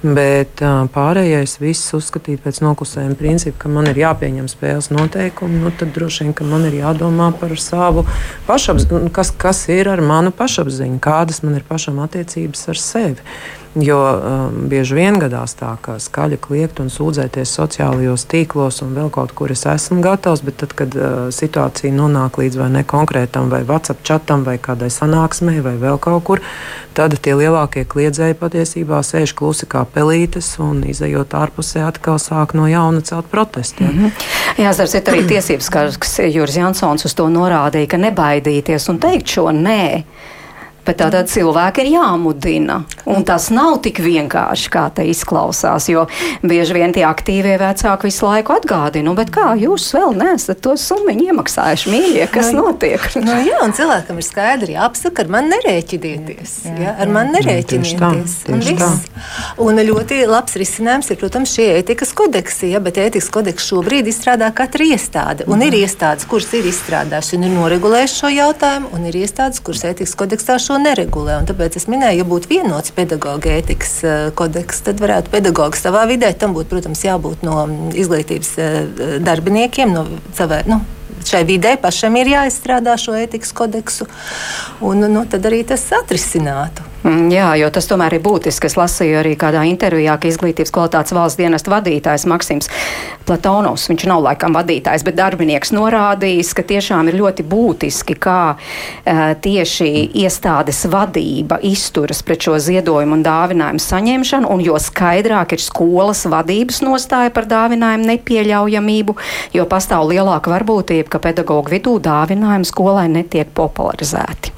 Bet pārējais viss uzskatīt pēc noklusējuma principa, ka man ir jāpieņem spēles noteikumi, nu, tad droši vien, ka man ir jādomā par savu pašapziņu, kas, kas ir ar manu pašapziņu, kādas man ir pašam attiecības ar sevi. Jo um, bieži vien gadās tā, ka skaļi kliegt un sūdzēties sociālajos tīklos un vēl kaut kur es esmu gatavs, bet tad, kad uh, situācija nonāk līdz vai ne konkrētam vai WhatsApp chatam vai kādai sanāksmei vai vēl kaut kur, tad tie lielākie kliedzēji patiesībā sēž klusi kā pelītes un izējot ārpusē atkal sāk no jauna celt protestu. Ja? Mm -hmm. Jā, tas ir arī tiesības, kas Juris Jansons uz to norādīja, ka nebaidīties un teikt šo nē. Bet tātad cilvēki ir jāmudina. Un tas nav tik vienkārši, kā te izklausās. Jo bieži vien tie aktīvie vecāki visu laiku atgādina, nu, kā jūs vēl nesat to summu iemaksājuši, mīļie, kas no, notiek. No, jā, un cilvēkam ir skaidri jāapsaka, ar mani nerēķinieties. Jā, jā, ar mani nerēķinieties. Un, un ļoti labs risinājums ir, protams, šie ētikas kodeksi. Ja, bet ētikas kodeks šobrīd izstrādā katra iestāde. Un ir iestādes, kuras ir izstrādājušas un ir noregulējušas šo jautājumu, un ir iestādes, kuras ētikas kodeksā šo neregulē. Un tāpēc es minēju, ja būtu vienots pedagoģa ētikas eh, kodeks, tad varētu pedagogs savā vidē tam būtu, protams, jābūt no mm, izglītības eh, darbiniekiem, no savai. Nu, šai vidē pašam ir jāizstrādā šo ētikas kodeksu, un nu, tad arī tas atrisinātu. Mm, jā, jo tas tomēr ir būtiski. Es lasīju arī kādā intervijā, ka izglītības kvalitātes valsts dienesta vadītājs Maksims Platonovs, viņš nav laikam vadītājs, bet darbinieks norādījis, ka tiešām ir ļoti būtiski, kā uh, tieši iestādes vadība izturas pret šo ziedojumu un dāvinājumu saņemšanu, un jo skaidrāk ir skolas vadības nostāja par dāvinājumu nepieļaujamību, jo pastāv lielāka varbūtība, ka pedagoģu vidū dāvinājumi skolai netiek popularizēti.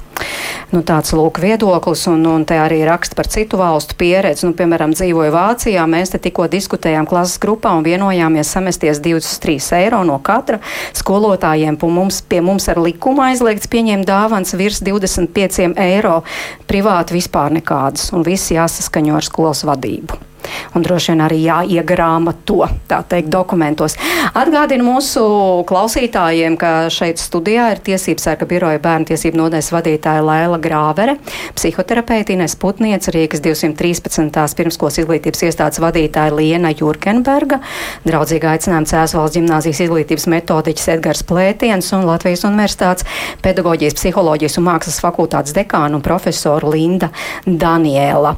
Nu, tāds lūk viedoklis, un, un te arī raksta par citu valstu pieredzi. Nu, piemēram, dzīvoju Vācijā, mēs te tikko diskutējām klases grupā un vienojāmies samesties 23 eiro no katra skolotājiem. Mums, pie mums ar likumu aizliegts pieņemt dāvans virs 25 eiro, privāti vispār nekādas, un viss jāsaskaņo ar skolas vadību un droši vien arī jāiegrāmato, teikt, dokumentos. Atgādinu mūsu klausītājiem, ka šeit studijā ir tiesības sarga biroja bērnu tiesību nodaļas vadītāja Lēla Grāvere, psihoterapeita Ines Putniec, Rīgas 213. pirmskolas izglītības iestādes vadītāja Liena Jurgenberga, draudzīgi aicinājuma Cēsvalsts ģimnāzijas izglītības metodiķis Edgars Plētiens un Latvijas universitātes pedagoģijas, psiholoģijas un mākslas fakultātes dekāna un profesora Linda Daniela.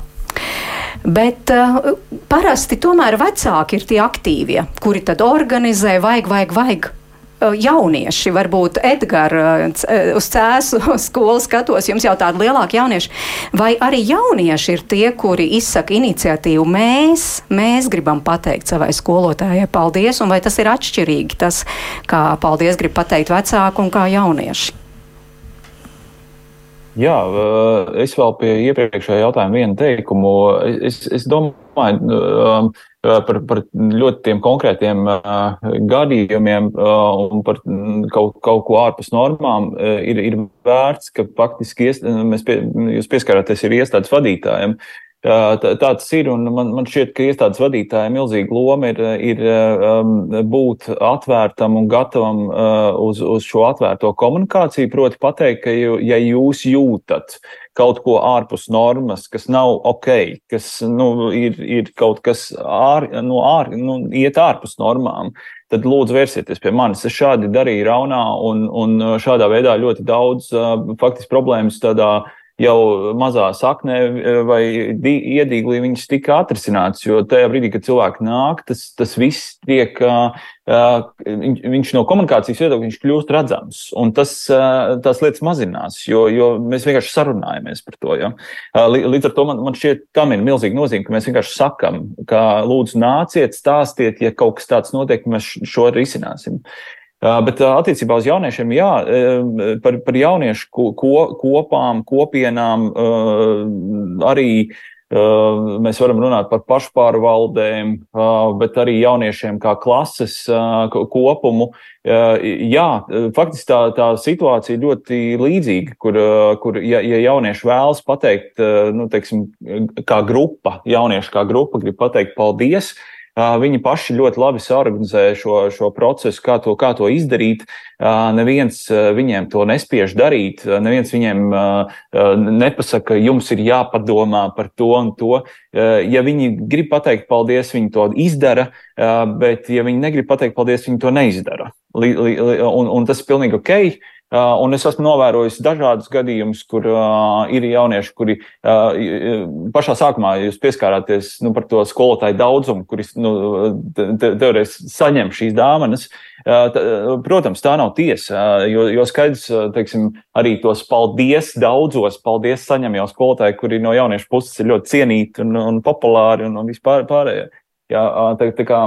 Bet uh, parasti tomēr vecāki ir tie aktīvie, kuri tad organizē, vajag, vajag, vajag uh, jaunieši, varbūt Edgars uh, uz cēsu skolu skatos, jums jau tādi lielāki jaunieši, vai arī jaunieši ir tie, kuri izsaka iniciatīvu, mēs, mēs gribam pateikt savai skolotājai paldies, un vai tas ir atšķirīgi, tas, kā paldies grib pateikt vecāku un kā jaunieši? Jā, es vēl pie iepriekšējā jautājuma vienu teikumu. Es, es domāju par, par ļoti tiem konkrētiem gadījumiem un par kaut, kaut ko ārpus normām. Ir, ir vērts, ka faktiski iest, mēs pie, jūs pieskarāties ir iestādes vadītājiem. Tā, tā tas ir, man, man šķiet, ka iestādes vadītāja milzīga loma ir, ir um, būt atvērtam un gatavam uh, uz, uz šo atvērto komunikāciju. Proti, pateikt, ka, ja jūs jūtat kaut ko ārpus normas, kas nav ok, kas nu, ir, ir kaut kas ār, nu, ār, nu, iet ārpus normām, tad lūdzu vērsieties pie manis. Es šādi darīju Raunā, un, un šādā veidā ļoti daudz uh, faktiski problēmas tādā jau mazā saknē e, vai iedīglī viņas tika atrisināts, jo tajā brīdī, kad cilvēki nāk, tas, tas viss tiek, viņš no komunikācijas viedokļa viņš kļūst redzams, un tas, tās lietas mazinās, jo, jo mēs vienkārši sarunājamies par to. Ja? Līdz ar to man, man šķiet, tam ir milzīga nozīme, ka mēs vienkārši sakam, ka lūdzu nāciet, stāstiet, ja kaut kas tāds notiek, mēs šo risināsim. Bet attiecībā uz jauniešiem, jā, par, par jauniešu ko, kopām, kopienām arī Mēs varam runāt par pašpārvaldēm, bet arī jauniešiem kā klases kopumu. Jā, faktiski tā, tā situācija ļoti līdzīga, kur, kur ja, ja jaunieši vēlas pateikt, nu, teiksim, kā grupa, jaunieši kā grupa grib pateikt paldies, Viņi paši ļoti labi saorganizē šo, šo procesu, kā to, kā to izdarīt. Neviens viņiem to nespiež darīt, neviens viņiem nepasaka, jums ir jāpadomā par to un to. Ja viņi grib pateikt paldies, viņi to izdara, bet ja viņi negrib pateikt paldies, viņi to neizdara. Un, un tas ir pilnīgi ok. Uh, un es esmu novērojis dažādus gadījumus, kur uh, ir jaunieši, kuri uh, pašā sākumā jūs pieskārāties nu, par to skolotāju daudzumu, kuris nu, teoreiz saņem šīs dāvanas. Uh, t, protams, tā nav tiesa, uh, jo, jo skaidrs, uh, teiksim, arī tos paldies daudzos, paldies saņem jau skolotāji, kuri no jauniešu puses ir ļoti cienīti un, un populāri un, un vispār pārējie. Jā, tā, tā kā,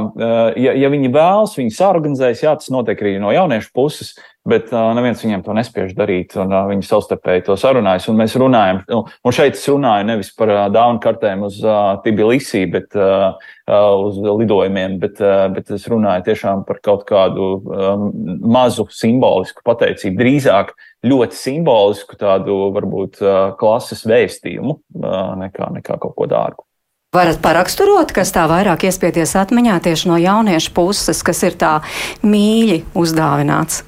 ja, ja viņi vēlas, viņi sāorganizēs, jā, tas notiek arī no jauniešu puses, bet uh, neviens viņiem to nespiež darīt, un uh, viņi savstarpēji to sarunājas. Un mēs runājam, un, un šeit es runāju nevis par uh, dāvanu kartēm uz uh, Tbilisī, bet uh, uz lidojumiem, bet, uh, bet es runāju tiešām par kaut kādu um, mazu simbolisku pateicību, drīzāk ļoti simbolisku tādu varbūt uh, klases vēstījumu uh, nekā, nekā kaut ko dārgu. Varat paraksturot, kas tā vairāk iespieties atmiņā tieši no jauniešu puses, kas ir tā mīļi uzdāvināts?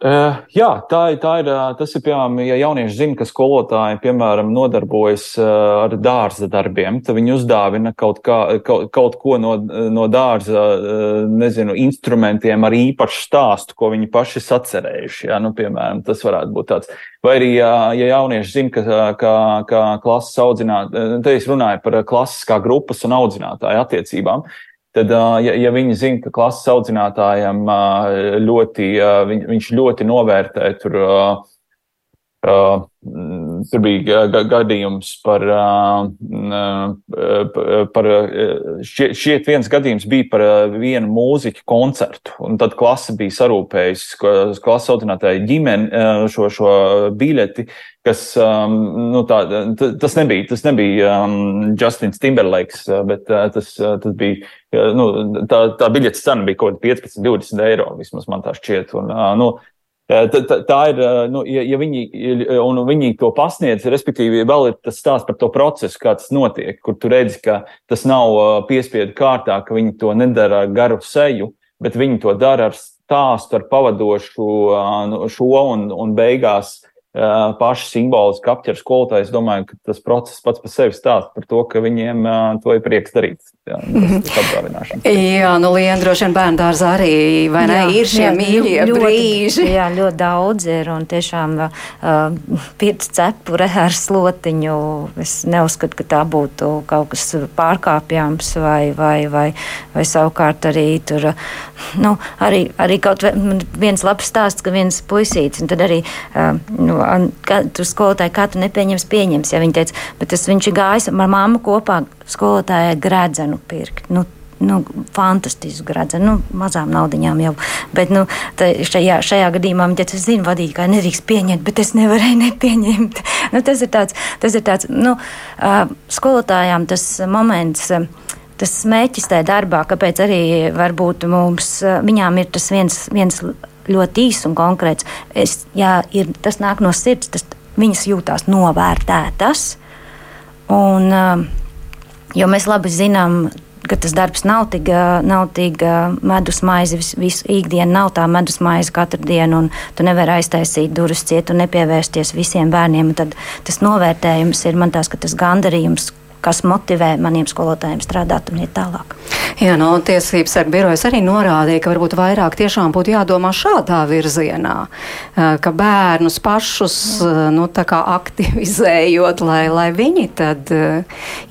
Uh, jā, tā, tā ir. Tas ir piemēram, ja jaunieši zina, ka skolotāji, piemēram, nodarbojas uh, ar dārza darbiem, tad viņi uzdāvina kaut, kā, kaut, kaut ko no, no dārza, uh, nezinu, instrumentiem ar īpašu stāstu, ko viņi paši sacerējuši. Jā, nu, piemēram, tas varētu būt tāds. Vai arī, ja jaunieši zina, ka, ka, ka klases audzinātāji, te es runāju par klases kā grupas un audzinātāju attiecībām, Tad, ja, ja viņi zina, ka klases audzinātājiem ļoti, viņ, viņš ļoti novērtē tur, tur bija gadījums par, par šiet viens gadījums bija par vienu mūziķu koncertu, un tad klase bija sarūpējusi, klases audzinātāja ģimeni šo, šo biļeti, kas, nu, tā, tas nebija, tas nebija Justins Timberlakes, bet tas, tas bija, nu, tā, tā biļetes cena bija kaut kāda 15, 20 eiro, vismaz man tā šķiet. Un, nu, Tā, tā, ir, nu, ja, ja viņi, un viņi to pasniedz, respektīvi, vēl ir tas stāsts par to procesu, kā tas notiek, kur tu redzi, ka tas nav piespiedu kārtā, ka viņi to nedara ar garu seju, bet viņi to dara ar stāstu, ar pavadošu nu, šo un, un beigās paši simboliski apķer skolotāju. Es domāju, ka tas process pats par sevi stāsta par to, ka viņiem to ir prieks darīt. Jā, jā nu, Liena, droši vien bērnu dārzā arī, vai ne, jā, ir šie jā, mīļie ļoti, brīži. Jā, ļoti daudz ir, un tiešām uh, pirts cepure ar slotiņu, es neuzskatu, ka tā būtu kaut kas pārkāpjams, vai, vai, vai, vai savukārt arī tur, nu, arī, arī kaut viens labs stāsts, ka viens puisīts, un tad arī, uh, nu, kā, tur skolotāji, kā tu nepieņems, pieņems, ja viņi teica, bet tas viņš ir gājis ar mammu kopā skolotājai gredzenu pirkt. Nu, nu, fantastisku gradzenu, nu, mazām naudiņām jau. Bet nu, šajā, šajā gadījumā viņi teica, es zinu, vadītāji nedrīkst pieņemt, bet es nevarēju nepieņemt. nu, tas ir tāds, tas ir tāds nu, uh, skolotājām tas moments. Uh, Tas smēķis tajā darbā, kāpēc arī varbūt mums, viņām ir tas viens, viens ļoti īss un konkrēts. Es, jā, ir, tas nāk no sirds, tas, viņas jūtās novērtētas. Un, uh, Jo mēs labi zinām, ka tas darbs nav tik, nav tik medus maize visu ikdienu, nav tā medus maize katru dienu, un tu nevari aiztaisīt durvis ciet un nepievērsties visiem bērniem. Tad tas novērtējums ir man tās, ka tas gandarījums, kas motivē maniem skolotājiem strādāt un iet tālāk. Jā, no tiesības sarga birojas arī norādīja, ka varbūt vairāk tiešām būtu jādomā šādā virzienā, ka bērnus pašus nu, aktivizējot, lai, lai viņi tad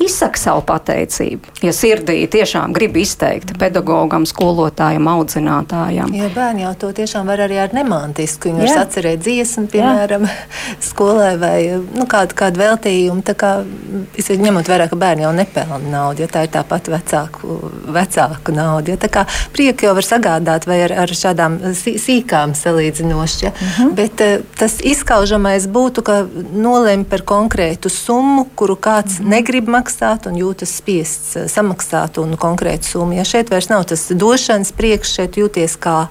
izsaka savu pateicību. Ja sirdī tiešām grib izteikt pedagogam, skolotājam, audzinātājam. Jā, bērni jau to tiešām var arī ar nemantisku. Viņi var atcerēt dziesmu, piemēram, Jā. skolē vai nu, kādu, kādu veltījumu. Tā kā, ņemot vērā vērā, ka bērni jau nepelna naudu, ja tā ir tāpat vecāku, vecāku nauda. Ja, tā kā prieku jau var sagādāt vai ar, ar šādām sīkām salīdzinoši. Ja. Mm -hmm. Bet uh, tas izskaužamais būtu, ka nolēma par konkrētu summu, kuru kāds mm -hmm. negrib maksāt un jūtas spiests uh, samaksāt un konkrētu summu. Ja šeit vairs nav tas došanas priekš, šeit jūties kā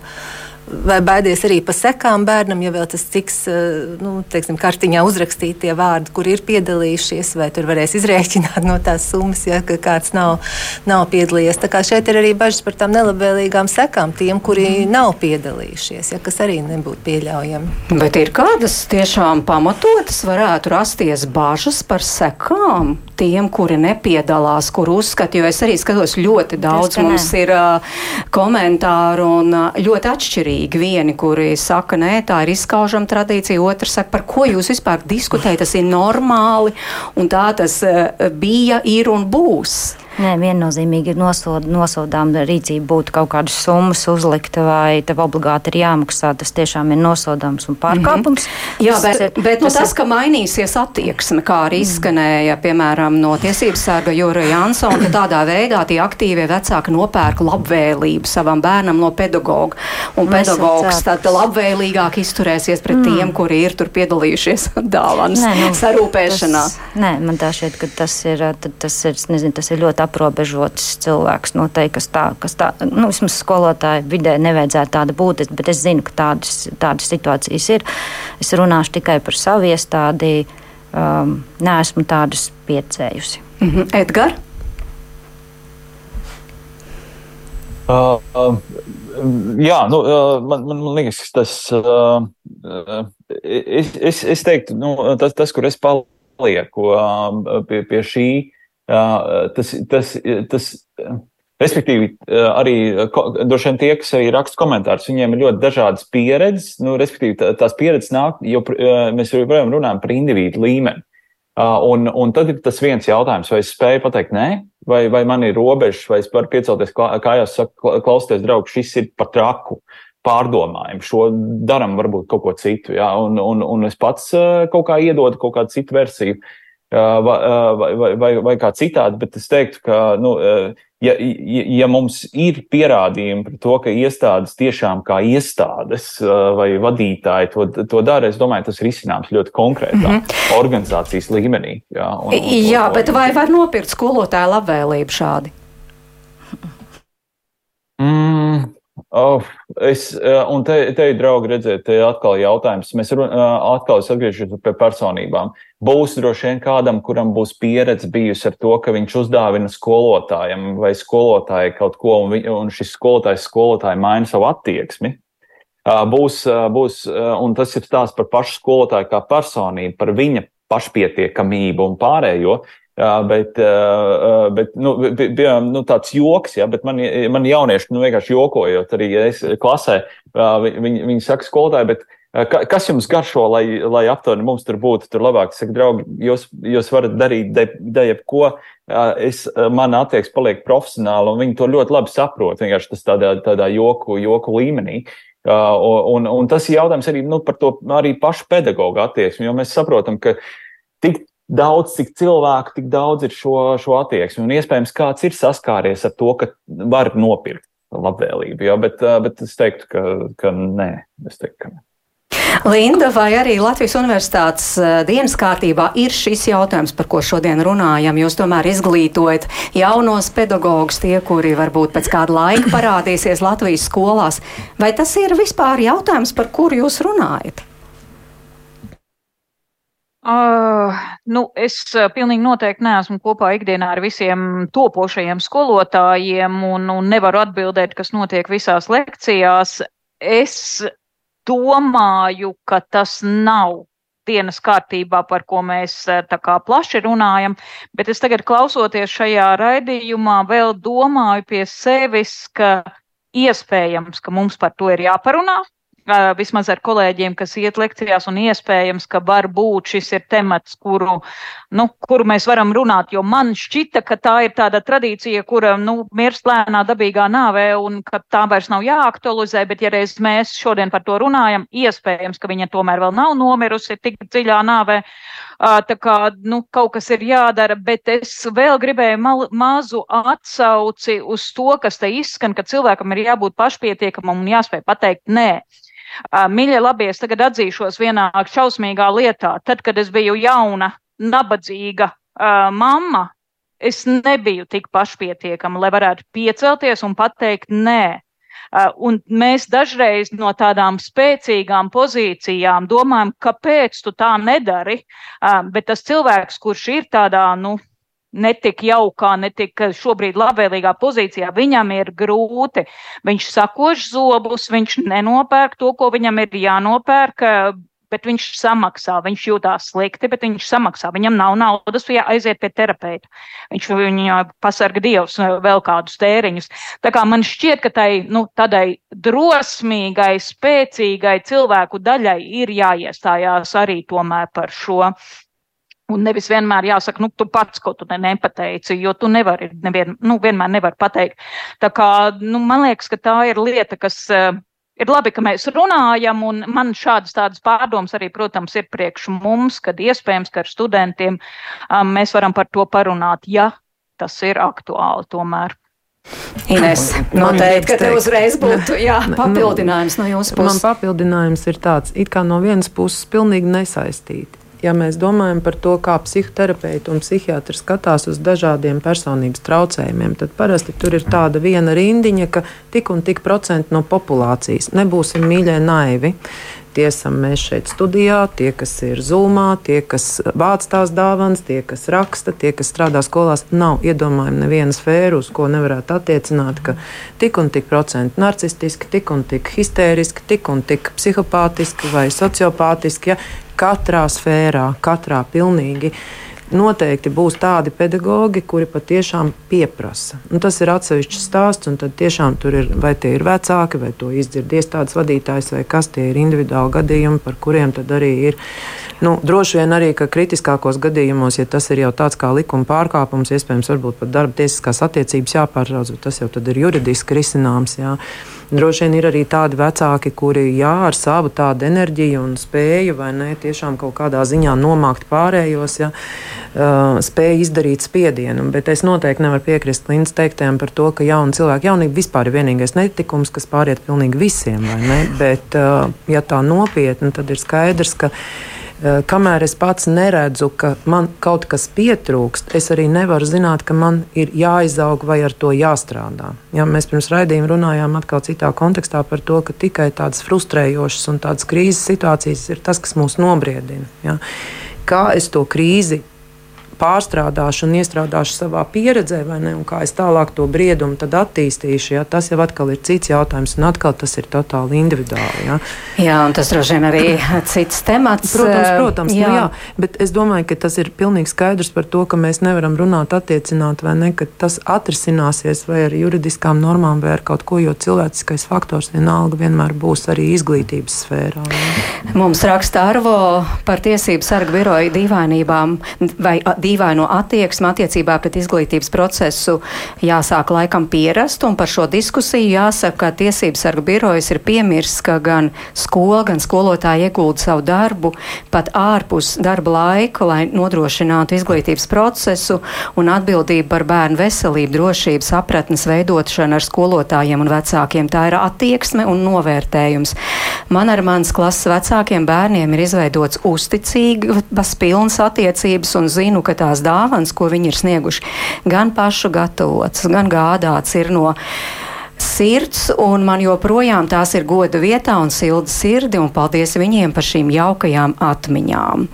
vai baidies arī par sekām bērnam, ja vēl tas tiks eh, nu, teiksim, kartiņā uzrakstīti tie vārdi, kur ir piedalījušies, vai tur varēs izrēķināt no tās summas, ja ka kāds nav, nav piedalījies. Tā kā šeit ir arī bažas par tām nelabvēlīgām sekām tiem, kuri mm. nav piedalījušies, ja, kas arī nebūtu pieļaujami. Bet ir kādas tiešām pamatotas varētu rasties bažas par sekām tiem, kuri nepiedalās, kur uzskata, jo es arī skatos ļoti daudz, mums ir uh, komentāru un uh, ļoti atšķirīgi atšķirīgi. Vieni, kuri saka, nē, tā ir izskaužama tradīcija, otrs saka, par ko jūs vispār diskutējat, tas ir normāli, un tā tas uh, bija, ir un būs. Nē, viennozīmīgi ir nosod, nosodām rīcība būtu kaut kādas summas uzlikta vai tev obligāti ir jāmaksā. Tas tiešām ir nosodāms un pārkāpums. Mm -hmm. Jā, bet, tas, bet nu, tas, tas, ka mainīsies attieksme, kā arī izskanēja, piemēram, no tiesības sārga Jūra Jansona, ka tādā veidā tie aktīvie vecāki nopērk labvēlību savam bērnam no pedagoga. Un Mēs pedagogs tad labvēlīgāk izturēsies pret mm. tiem, kuri ir tur piedalījušies dāvanas nē, nu, sarūpēšanā. Tas, nē, man tā šķiet, ka tas ir, tas ir, nezinu, tas ir ļoti aprobežots cilvēks. Noteikti, kas tā, kas tā nu, vismaz skolotāju vidē nevajadzētu tāda būt, bet es zinu, ka tādas, tādas situācijas ir. Es runāšu tikai par savu iestādi. Um, neesmu tādas piecējusi. Mm -hmm. Edgars? Uh, uh, jā, nu, uh, man, man, man liekas, tas. Uh, uh, es, es, es teiktu, nu, tas, tas, kur es palieku uh, pie, pie šī tas, tas, tas, respektīvi, arī droši vien tie, kas arī raksta komentārus, viņiem ir ļoti dažādas pieredzes, nu, respektīvi, tās pieredzes nāk, jo mēs joprojām runājam par individu līmeni. Un, un tad ir tas viens jautājums, vai es spēju pateikt, nē, vai, vai man ir robežas, vai es varu piecelties kājās, saka, klausieties, draugs, šis ir pat traku pārdomājam, šo darām varbūt kaut ko citu, jā, un, un, un es pats kaut kā iedodu kaut kādu citu versiju. Uh, vai, vai, vai, vai kā citādi, bet es teiktu, ka, nu, ja, ja, ja mums ir pierādījumi par to, ka iestādes tiešām kā iestādes vai vadītāji to, to dara, es domāju, tas ir izcināms ļoti konkrētā mm -hmm. organizācijas līmenī. Jā, un, un, jā un, bet vai var nopirkt skolotāju labvēlību šādi? Mm, Oh, es, eh, un te, te draugi redzēt, te atkal jautājums. Mēs run, eh, atkal atgriežamies pie personībām. Būs droši vien kādam, kuram būs pieredze bijusi ar to, ka viņš uzdāvina skolotājam vai skolotāji kaut ko, un, vi, un šis skolotājs skolotāji maina savu attieksmi. Būs, būs, un tas ir stāsts par pašu skolotāju kā personību, par viņa pašpietiekamību un pārējo. Jā, bet, bet nu, bija nu, tāds joks, ja, bet man, man jaunieši nu, vienkārši jokojot, arī es klasē, viņi, viņi saka skolotāji, bet kas jums garšo, lai, lai aptuveni mums tur būtu tur labāk? Es saku, draugi, jūs, jūs varat darīt de, de jebko, es, man attieksme paliek profesionāli, un viņi to ļoti labi saprot, vienkārši tas tādā, tādā joku, joku līmenī. Uh, un, un tas ir jautājums arī nu, par to arī pašu pedagoģu attieksmi, jo mēs saprotam, ka tik daudz, cik cilvēku, tik daudz ir šo, šo attieksmi. Un iespējams, kāds ir saskāries ar to, ka var nopirkt labvēlību. Ja? Bet, bet es teiktu, ka, ka nē. Es teiktu, ka nē. Linda, vai arī Latvijas Universitātes dienas kārtībā ir šis jautājums, par ko šodien runājam? Jūs tomēr izglītojat jaunos pedagogus, tie, kuri varbūt pēc kāda laika parādīsies Latvijas skolās. Vai tas ir vispār jautājums, par kuru jūs runājat? Uh, nu, es uh, pilnīgi noteikti neesmu kopā ikdienā ar visiem topošajiem skolotājiem un, un nevaru atbildēt, kas notiek visās lekcijās. Es domāju, ka tas nav dienas kārtībā, par ko mēs tā kā plaši runājam, bet es tagad klausoties šajā raidījumā vēl domāju pie sevis, ka iespējams, ka mums par to ir jāparunā, vismaz ar kolēģiem, kas iet lekcijās, un iespējams, ka varbūt šis ir temats, kuru, nu, kuru mēs varam runāt, jo man šķita, ka tā ir tāda tradīcija, kura, nu, mirst lēnā dabīgā nāvē, un ka tā vairs nav jāaktualizē, bet ja reiz mēs šodien par to runājam, iespējams, ka viņa tomēr vēl nav nomirusi tik dziļā nāvē, tā kā, nu, kaut kas ir jādara, bet es vēl gribēju mal, mazu atsauci uz to, kas te izskan, ka cilvēkam ir jābūt pašpietiekamam un jāspēj pateikt nē. Mīļie, labi, es tagad atzīšos vienā šausmīgā lietā. Tad, kad es biju jauna, nabadzīga uh, mamma, es nebiju tik pašpietiekama, lai varētu piecelties un pateikt nē. Uh, un mēs dažreiz no tādām spēcīgām pozīcijām domājam, kāpēc tu tā nedari. Uh, bet tas cilvēks, kurš ir tādā, nu, netik jaukā, netik šobrīd labvēlīgā pozīcijā, viņam ir grūti. Viņš sakož zobus, viņš nenopērk to, ko viņam ir jānopērk. Bet viņš samaksā, viņš jūtās slikti, bet viņš samaksā. Viņam nav naudas, ja aiziet pie terapeita. Viņš viņu pasarga dievs vēl kādus tēriņus. Tā kā man šķiet, ka tai, nu, tādai drosmīgai, spēcīgai cilvēku daļai ir jāiestājās arī tomēr par šo Un nevis vienmēr jāsaka, nu, tu pats kaut ko ne, nepateici, jo tu nevari, nevien, nu, vienmēr nevar pateikt. Tā kā, nu, man liekas, ka tā ir lieta, kas uh, ir labi, ka mēs runājam, un man šādas tādas pārdomas arī, protams, ir priekš mums, kad iespējams, ka ar studentiem um, mēs varam par to parunāt, ja tas ir aktuāli tomēr. Ines, noteikti, ka tev uzreiz būtu jā, papildinājums no jūsu puses. Man papildinājums ir tāds, it kā no vienas puses pilnīgi nesaistīti ja mēs domājam par to, kā psihoterapeiti un psihiatri skatās uz dažādiem personības traucējumiem, tad parasti tur ir tāda viena rindiņa, ka tik un tik procenti no populācijas nebūsim mīļie naivi. Tie esam mēs šeit studijā, tie, kas ir zūmā, tie, kas vāc tās dāvanas, tie, kas raksta, tie, kas strādā skolās. Nav iedomājama neviena sfēra, uz ko nevarētu attiecināt, ka tik un tik procenti narcistiski, tik un tik histēriski, tik un tik psihopātiski vai sociopātiski. Ja? Katrā sfērā, katrā pilnīgi. Noteikti būs tādi pedagoģi, kuri patiešām pieprasa. Un tas ir atsevišķs stāsts, un tad tiešām tur ir, vai tie ir vecāki, vai to izdzird iestādes vadītājs, vai kas tie ir individuāli gadījumi, par kuriem tad arī ir. Nu, droši vien arī, ka kritiskākos gadījumos, ja tas ir jau tāds kā likuma pārkāpums, iespējams, varbūt pat darba tiesiskās attiecības jāpārtrauc, bet tas jau ir juridiski risināms. Jā. Droši vien ir arī tādi vecāki, kuri jā, ar savu tādu enerģiju un spēju, vai ne, tiešām kaut kādā ziņā nomākt pārējos, ja, uh, spēja izdarīt spiedienu. Bet es noteikti nevaru piekrist Lindas teiktajam par to, ka jauni cilvēki, jaunība vispār ir vienīgais netikums, kas pāriet pilnīgi visiem, vai ne? Bet, uh, ja tā nopietni, tad ir skaidrs, ka kamēr es pats neredzu, ka man kaut kas pietrūkst, es arī nevaru zināt, ka man ir jāizaug vai ar to jāstrādā. Ja, mēs pirms raidījuma runājām atkal citā kontekstā par to, ka tikai tādas frustrējošas un tādas krīzes situācijas ir tas, kas mūs nobriedina. Ja. Kā es to krīzi pārstrādāšu un iestrādāšu savā pieredzē, vai ne, un kā es tālāk to briedumu attīstīšu, ja, tas jau atkal ir cits jautājums, un atkal tas ir totāli individuāli. Ja. Jā, un tas droši vien arī cits temats. Protams, protams jā. Nu, jā, bet es domāju, ka tas ir pilnīgi skaidrs par to, ka mēs nevaram runāt attiecināt, vai ne, ka tas atrisināsies vai ar juridiskām normām vai ar kaut ko, jo cilvēciskais faktors vienalga vienmēr būs arī izglītības sfērā. Ja. Mums raksta Arvo par tiesību sargu biroju dīvainībām vai dīvaino attieksmi attiecībā pret izglītības procesu jāsāk laikam pierast, un par šo diskusiju jāsaka, ka tiesības sarga birojas ir piemirsts, ka gan skola, gan skolotāji iegulda savu darbu pat ārpus darba laika, lai nodrošinātu izglītības procesu un atbildību par bērnu veselību, drošību, sapratnes veidošanu ar skolotājiem un vecākiem. Tā ir attieksme un novērtējums. Man ar manas klases vecākiem bērniem ir izveidots uzticīgas, pilnas attiecības un zinu, ka tās dāvanas, ko viņi ir snieguši, gan pašu gatavotas, gan gādāts ir no sirds, un man joprojām tās ir goda vietā un silda sirdi, un paldies viņiem par šīm jaukajām atmiņām.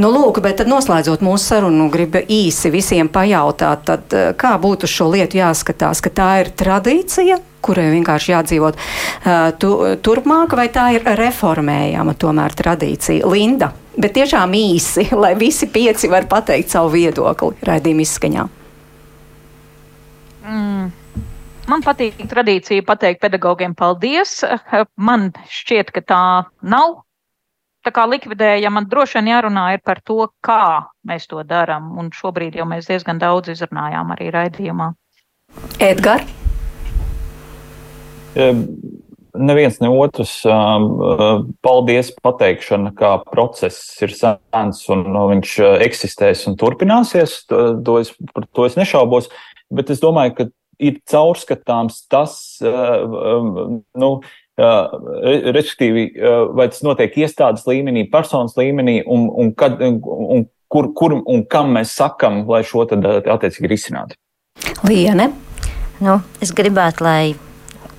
Nu, lūk, bet tad noslēdzot mūsu sarunu, gribu īsi visiem pajautāt, tad eh, kā būtu šo lietu jāskatās, ka tā ir tradīcija, kurai vienkārši jādzīvot uh, tu, turpmāk, vai tā ir reformējama tomēr tradīcija? Linda, bet tiešām īsi, lai visi pieci var pateikt savu viedokli raidījuma izskaņā. Mm. Man patīk tradīcija pateikt pedagogiem paldies. Man šķiet, ka tā nav tā kā likvidējama. Droši vien jārunā ir par to, kā mēs to darām. Un šobrīd jau mēs diezgan daudz izrunājām arī raidījumā. Edgars. Neviens ne otrs paldies pateikšana, kā process ir sens un viņš eksistēs un turpināsies. To es, par to es nešaubos. Bet es domāju, ka ir caurskatāms tas, nu, respektīvi, vai tas notiek iestādes līmenī, personas līmenī, un, un, kad, un kur, kur un kam mēs sakam, lai šo tad attiecīgi risinātu. Liene. Nu, es gribētu, lai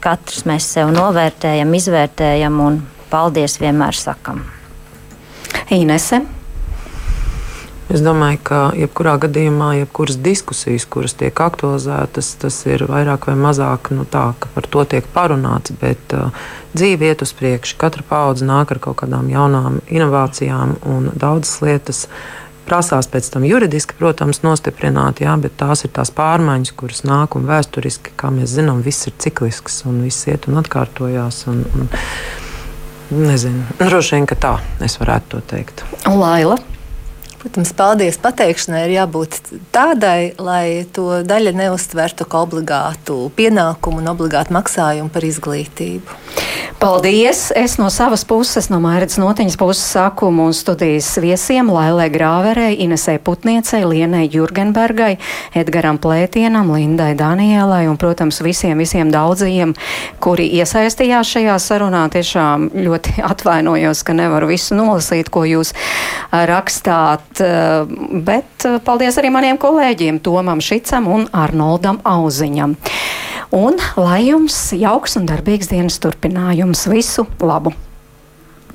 katrs mēs sev novērtējam, izvērtējam un paldies vienmēr sakam. Inese. Es domāju, ka jebkurā gadījumā, jebkuras diskusijas, kuras tiek aktualizētas, tas ir vairāk vai mazāk nu, tā, ka par to tiek parunāts. Bet uh, dzīve iet uz priekšu, katra paudze nāk ar kaut kādām jaunām inovācijām un daudzas lietas. Prasās pēc tam juridiski, protams, nostiprināt, jā, bet tās ir tās pārmaiņas, kuras nāk un vēsturiski, kā mēs zinām, viss ir ciklisks un viss iet un atkārtojās. Un, un, nezinu, droši vien, ka tā es varētu to teikt. Laila. Protams, paldies pateikšanai ir jābūt tādai, lai to daļa neuztvertu kā obligātu pienākumu un obligātu maksājumu par izglītību. Paldies! Es no savas puses, no Mairits Notiņas puses saku mūsu studijas viesiem Lailē Grāverei, Inesē Putniecei, Lienai Jurgenbergai, Edgaram Plētienam, Lindai Danielai un, protams, visiem, visiem daudzajiem, kuri iesaistījās šajā sarunā. Tiešām ļoti atvainojos, ka nevaru visu nolasīt, ko jūs rakstāt bet, eh, eh, paldies arī maniem kolēģiem Tomam Šicam un Arnoldam Auziņam. Un lai jums jauks un darbīgs dienas turpinājums. Visu labu!